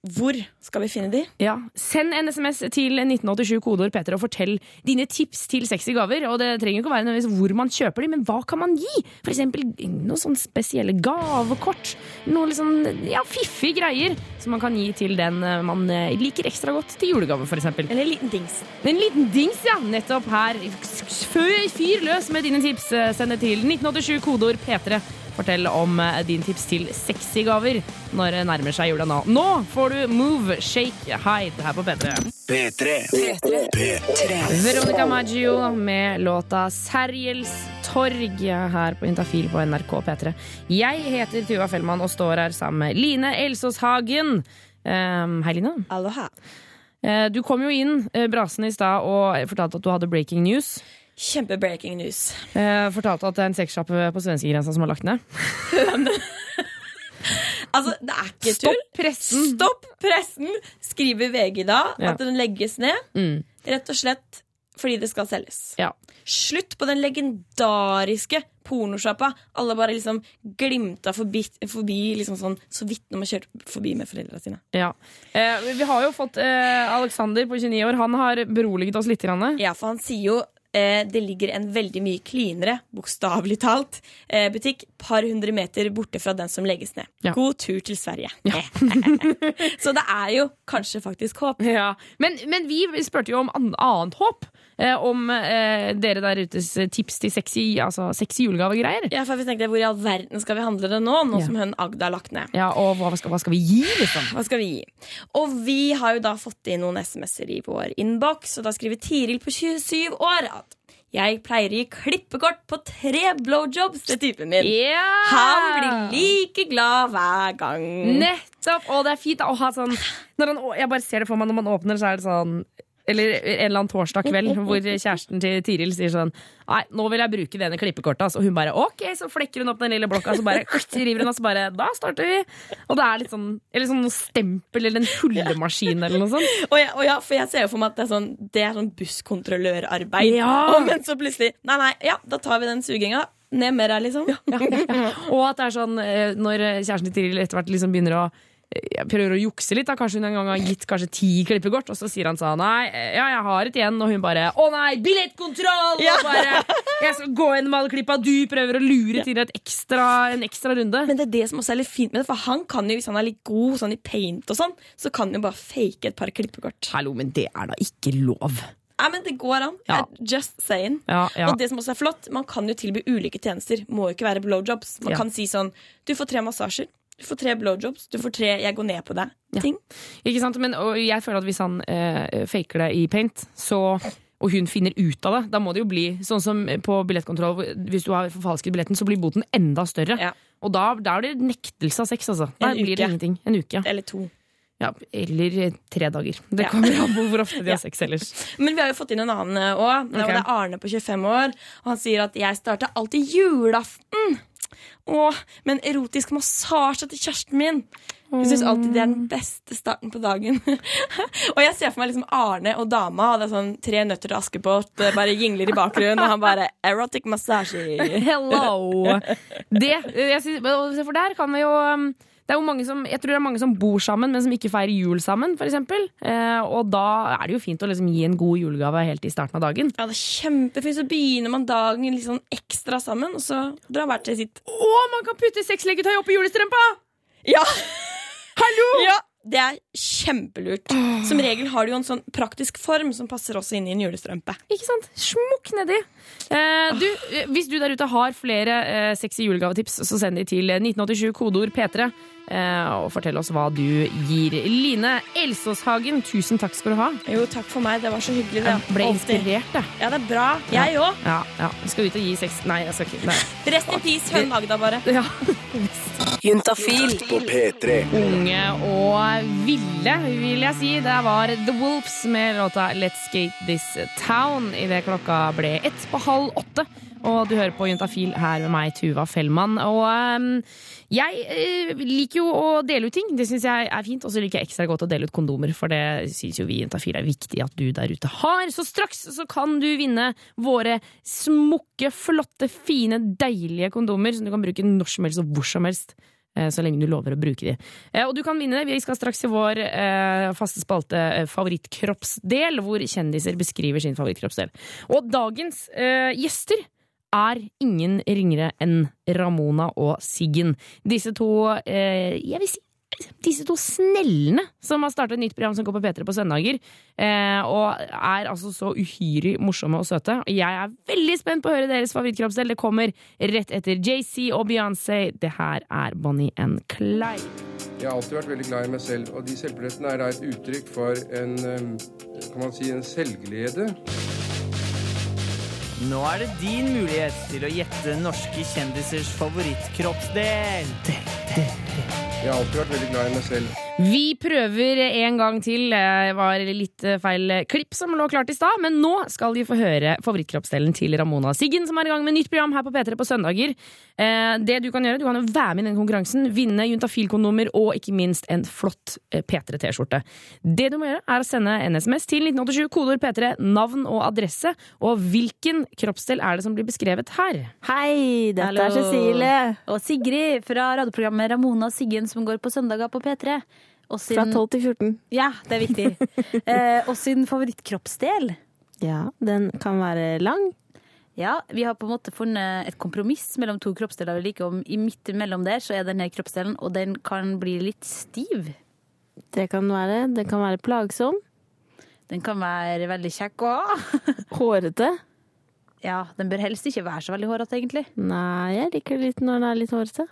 Hvor skal vi finne de? Ja. Send en SMS til 1987 kodeord Peter og fortell dine tips til sexy gaver. Og det trenger ikke å være hvor man kjøper de, men hva kan man gi? Eksempel noen sånne spesielle gavekort. Noen sånn ja, fiffige greier som man kan gi til den eh, man eh, liker ekstra godt til julegave, eksempel. Eller en liten dings. En liten dings, ja. Nettopp her. Fyr, løs med dine tips. Eh, Send det til 1987 kodeord P3. Fortell om eh, din tips til sexy gaver når det nærmer seg jula nå. Nå får du Move, Shake, Hide her på P3. P3. P3. Veronica Maggio med låta Sergels torg her på Intafil på NRK P3. Jeg heter Tuva Fellmann og står her sammen med Line Elsås Hagen. Um, hei, Line. Aloha. Eh, Du kom jo inn eh, brasende i stad og fortalte at du hadde breaking news. Kjempe-breaking news. Eh, fortalte at det er en sexsjappe på svenskegrensa som har lagt ned. Altså, det er ikke tull. Stopp pressen! Stopp pressen! Skriver VG da Ja. at den legges ned. Mm. Rett og slett fordi det skal selges. Ja. Slutt på den legendariske pornosjappa. Alle bare liksom glimta forbi, forbi liksom sånn, så vidt når man kjørte forbi med foreldra sine. Ja. Eh, vi har jo fått eh, Alexander på 29 år. Han har beroliget oss litt. Grann. Ja, for han sier jo det ligger en veldig mye cleanere, bokstavelig talt, eh, butikk par hundre meter borte fra den som legges ned. Ja. God tur til Sverige. så det er jo kanskje faktisk håp. Ja. Men, men vi spurte jo om annet håp. Eh, om eh, dere der utes tips til sexy, altså sexy julegavegreier. Ja, for vi tenkte, Hvor i all verden skal vi handle det nå, nå Ja. som hun Agda er lagt ned? Ja, og hva skal, hva skal vi gi, liksom? Hva skal vi gi? Og vi har jo da fått inn noen SMS-er i vår innboks, og da skriver Tiril på 27 år at jeg pleier å gi klippekort på tre blowjobs til typen min. Yeah! Han blir like glad hver gang. Nettopp! Og det er fint å ha sånn når han, Jeg bare ser det for meg når man åpner, så er det sånn eller en eller annen torsdag kveld hvor kjæresten til Tiril sier sånn Nei, nå vil jeg bruke denne ene klippekortet. Og hun bare ok, så flekker hun opp den lille blokka, så bare river hun, og så bare Da starter vi! Og det er litt sånn Eller sånn stempel eller en hullemaskin eller noe sånt. Og, ja, og ja, for jeg ser jo for meg at det er sånn, det er sånn busskontrollørarbeid. Ja. Og, men så plutselig Nei, nei, ja, da tar vi den suginga. Ned med deg, liksom. Og at det er sånn eh, når kjæresten til Tiril etter hvert liksom begynner å prøver å jukse litt. da Kanskje hun en gang har gitt kanskje ti klippekort, og så sier han sånn Nei, ja, jeg har et igjen. Og hun bare Å nei, billettkontroll! Ja. Og bare Jeg skal gå gjennom alle klippa. Du prøver å lure til et ekstra, en ekstra runde. Men det er det som også er litt fint med det, for han kan jo, hvis han er litt god sånn i paint og sånn, så kan han jo bare fake et par klippekort. Hallo, men det er da ikke lov. Nei, men det går an. Ja. Just saying. Ja, ja. Og det som også er flott, man kan jo tilby ulike tjenester. Må jo ikke være blowjobs. Man kan si sånn Du får tre massasjer. Du får tre blowjobs. Du får tre 'jeg går ned på deg'. Ja. Ikke sant? Men og jeg føler at hvis han eh, faker det i paint, så og hun finner ut av det, da må det jo bli sånn som på billettkontroll. Hvis du har forfalsket billetten, så blir boten enda større. Og da, da er det nektelse av sex, altså. Da blir det ingenting. En uke. Eller to. Ja, eller eh, tre dager. Det Ja. kommer an på hvor ofte de Ja. sex ellers. Men vi har jo fått inn en annen òg. Okay. Det er Arne på 25 år. Og han sier at 'jeg starter alltid julaften'. Åh, med en erotisk massasje til kjæresten min. Jeg syns alltid det er den beste starten på dagen. og jeg ser for meg liksom Arne og dama, og det er sånn Tre nøtter til Askepott, bare jingler i bakgrunnen, og han bare 'erotic massage'. Hello! Det, synes, for der kan vi jo um, det er jo mange som, Jeg tror det er mange som bor sammen, men som ikke feirer jul sammen. For eksempel. eh, og da er det jo fint å liksom gi en god julegave helt i starten av dagen. Ja, det er kjempefint. Så begynner man dagen litt sånn ekstra sammen, og så drar hvert til sitt. Å, man kan putte sexleketøy oppi julestrømpa! Ja! Hallo! Ja, Det er kjempelurt. Som regel har du jo en sånn praktisk form som passer også inn i en julestrømpe. Ikke sant? Smukk nedi. Eh, du, hvis du der ute har flere eh, sexy julegavetips, så send de til 1987 kodeord P3. Eh, og fortell oss hva du gir. Line Elsåshagen, tusen takk skal du ha. Jo, takk for meg. Det var så hyggelig. Det. Jeg ble inspirert, jeg. Ja, det er bra. Jeg òg. Ja, ja. ja. skal ut og gi sex Nei, jeg skal ikke. Nei. Rest in peace, Hønen Magda, bare. Ja. Juntafil på P3. Unge og ville, vil jeg si. Det var The Wolves med låta Let's Skate This Town idet klokka ble ett på halv åtte. Og du hører på Juntafil her med meg, Tuva Fellmann. Og um, jeg uh, liker jo å dele ut ting. Det syns jeg er fint. Og så liker jeg ekstra godt å dele ut kondomer, for det syns jo vi i Juntafil er viktig at du der ute har. Så straks så kan du vinne våre smukke, flotte, fine, deilige kondomer som du kan bruke når som helst og hvor som helst. Eh, Så lenge du lover å bruke de. Eh, Og du kan vinne. Vi skal straks til vår eh, faste spalte Favorittkroppsdel, hvor kjendiser beskriver sin favorittkroppsdel. Og dagens gjester er ingen ringere enn Ramona og Siggen. Disse to, jeg vil si disse to snellene som har startet et nytt program som går på P3 på søndager, eh, og er altså så uhyre morsomme og søte. Jeg er veldig spent på å høre deres favorittkroppsdel. Det kommer rett etter JC og Beyoncé. Det her er Bonnie and Clyde. Jeg har alltid vært veldig glad i meg selv, og de selvbillettene er da et uttrykk for en, um, kan man si, en selvglede. Nå er det din mulighet til å gjette norske kjendisers favorittkroppsdel. Jeg har alltid vært veldig glad i meg selv. Vi prøver en gang til. Det var litt feil klipp som lå klart i stad, men nå skal de få høre favorittkroppsdelen til Ramona Siggen, som er i gang med nytt program her på P3 på søndager. Eh, Det Du kan gjøre, du kan jo være med i den konkurransen, vinne juntafilkondomer og ikke minst en flott eh, P3-T-skjorte. Det du må gjøre, er å sende en SMS til 1987, kodeord P3, navn og adresse. Og hvilken kroppsdel er det som blir beskrevet her? Hei, dette Hallo. er Cecilie og Sigrid fra radioprogrammet Ramona og Siggen som går på søndager på P3. Og Fra 12 til 14. Ja, det er viktig. eh, og sin favorittkroppsdel. Ja, den kan være lang. Ja, vi har på en måte funnet et kompromiss mellom to kroppsdeler vi liker. Og i midt mellom der så er denne kroppsdelen, og den kan bli litt stiv. Det kan være. Den kan være plagsom. Den kan være veldig kjekk òg. Hårete. Ja, den bør helst ikke være så veldig hårete, egentlig. Nei, jeg liker det litt når den er litt hårete.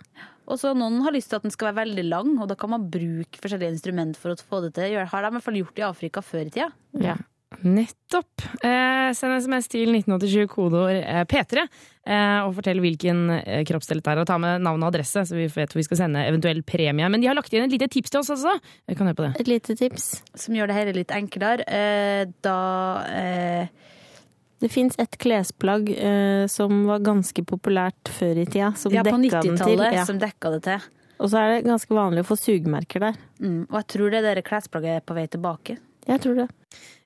Og så Noen har lyst til at den skal være veldig lang, og da kan man bruke forskjellige instrument for å få det til. Har de i hvert fall gjort det i Afrika før i tida. Ja. Nettopp. Eh, send SMS til 1987 kodeord eh, P3 eh, og fortell hvilken eh, kroppsdel det er. Og ta med navn og adresse, så vi vet hvor vi skal sende eventuell premie. Men de har lagt igjen et lite tips til oss også. Vi kan høre på det. Et lite tips. Som gjør det hele litt enklere. Eh, da eh, Det fins et klesplagg eh, som var ganske populært før i tida. Som Ja, på dekka den til. 90-tallet, Ja. som dekka det til. Og så er det ganske vanlig å få sugemerker der. Mm, og jeg tror det der klesplagget er på vei tilbake. Jeg tror det.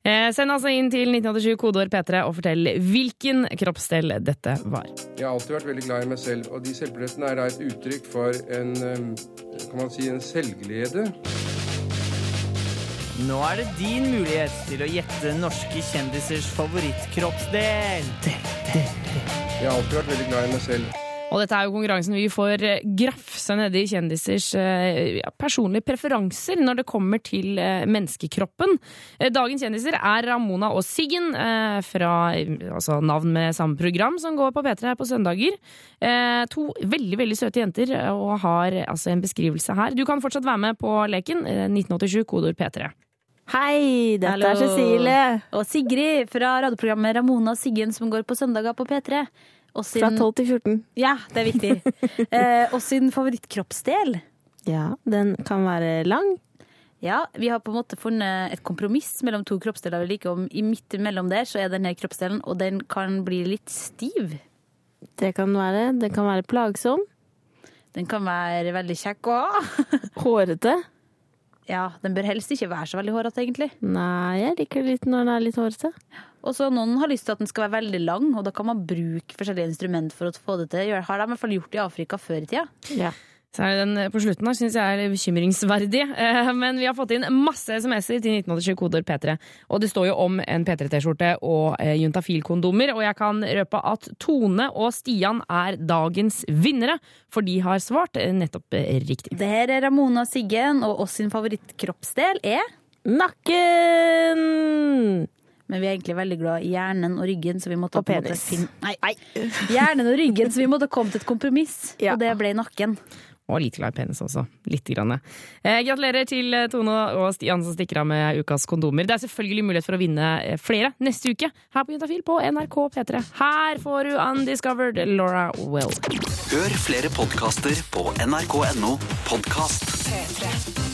Eh, send altså inn til 1987 kodeord P3 og fortell hvilken kroppsdel dette var. Jeg har alltid vært veldig glad i meg selv, og de selvbillettene er da et uttrykk for en, um, kan man si, en selvglede. Nå er det din mulighet til å gjette norske kjendisers favorittkroppsdel. Jeg har alltid vært veldig glad i meg selv. Og dette er jo konkurransen vi får eh, grafse nedi kjendisers eh, ja, personlige preferanser når det kommer til eh, menneskekroppen. Dagens kjendiser er Ramona og Siggen fra altså navn med samme program som går på P3 her på søndager. Eh, To veldig veldig søte jenter og har altså en beskrivelse her. Du kan fortsatt være med på leken. eh, 1987 kodord P3. Hei, dette Hallo. er Cecilie. Og Sigrid fra radioprogrammet Ramona og Siggen som går på søndager på P3. Og sin, Fra 12 til 14. Ja, det er viktig. eh, og sin favorittkroppsdel. Ja, den kan være lang. Ja, vi har på en måte funnet et kompromiss mellom to kroppsdeler vi liker. Om I midt imellom der så er denne kroppsdelen, og den kan bli litt stiv. Det kan være. Den kan være plagsom. Den kan være veldig kjekk òg. Hårete. Ja, den bør helst ikke være så veldig hårete, egentlig. Nei, jeg liker det litt når den er litt hårete. Og så Noen har lyst til at den skal være veldig lang, og da kan man bruke forskjellige instrument for å få det til. Har de i hvert fall gjort det i Afrika før i tida. Ja. Så er den eh, på slutten her syns jeg er bekymringsverdig. Eh, Men vi har fått inn masse SMS-er til 1987 koder P3. Og det står jo om en P3-T-skjorte og eh, juntafil-kondomer. Og jeg kan røpe at Tone og Stian er dagens vinnere, for de har svart nettopp riktig. Det her er Ramona Siggen, og oss sin favorittkroppsdel er Nakken! Men vi er egentlig veldig glad i hjernen og ryggen, så vi måtte Og penis. finne Nei. Hjernen og ryggen, så vi måtte komme til et kompromiss. Og det ble nakken. Og litt glad i penis også. Litt grann. Eh, gratulerer til eh, Tone og Stian som stikker av med ukas kondomer. Det er selvfølgelig mulighet for å vinne eh, flere neste uke her på Juntafil på NRK P3. Her får du Undiscovered Laura Well. Hør flere podkaster på nrk.no podkast. P3.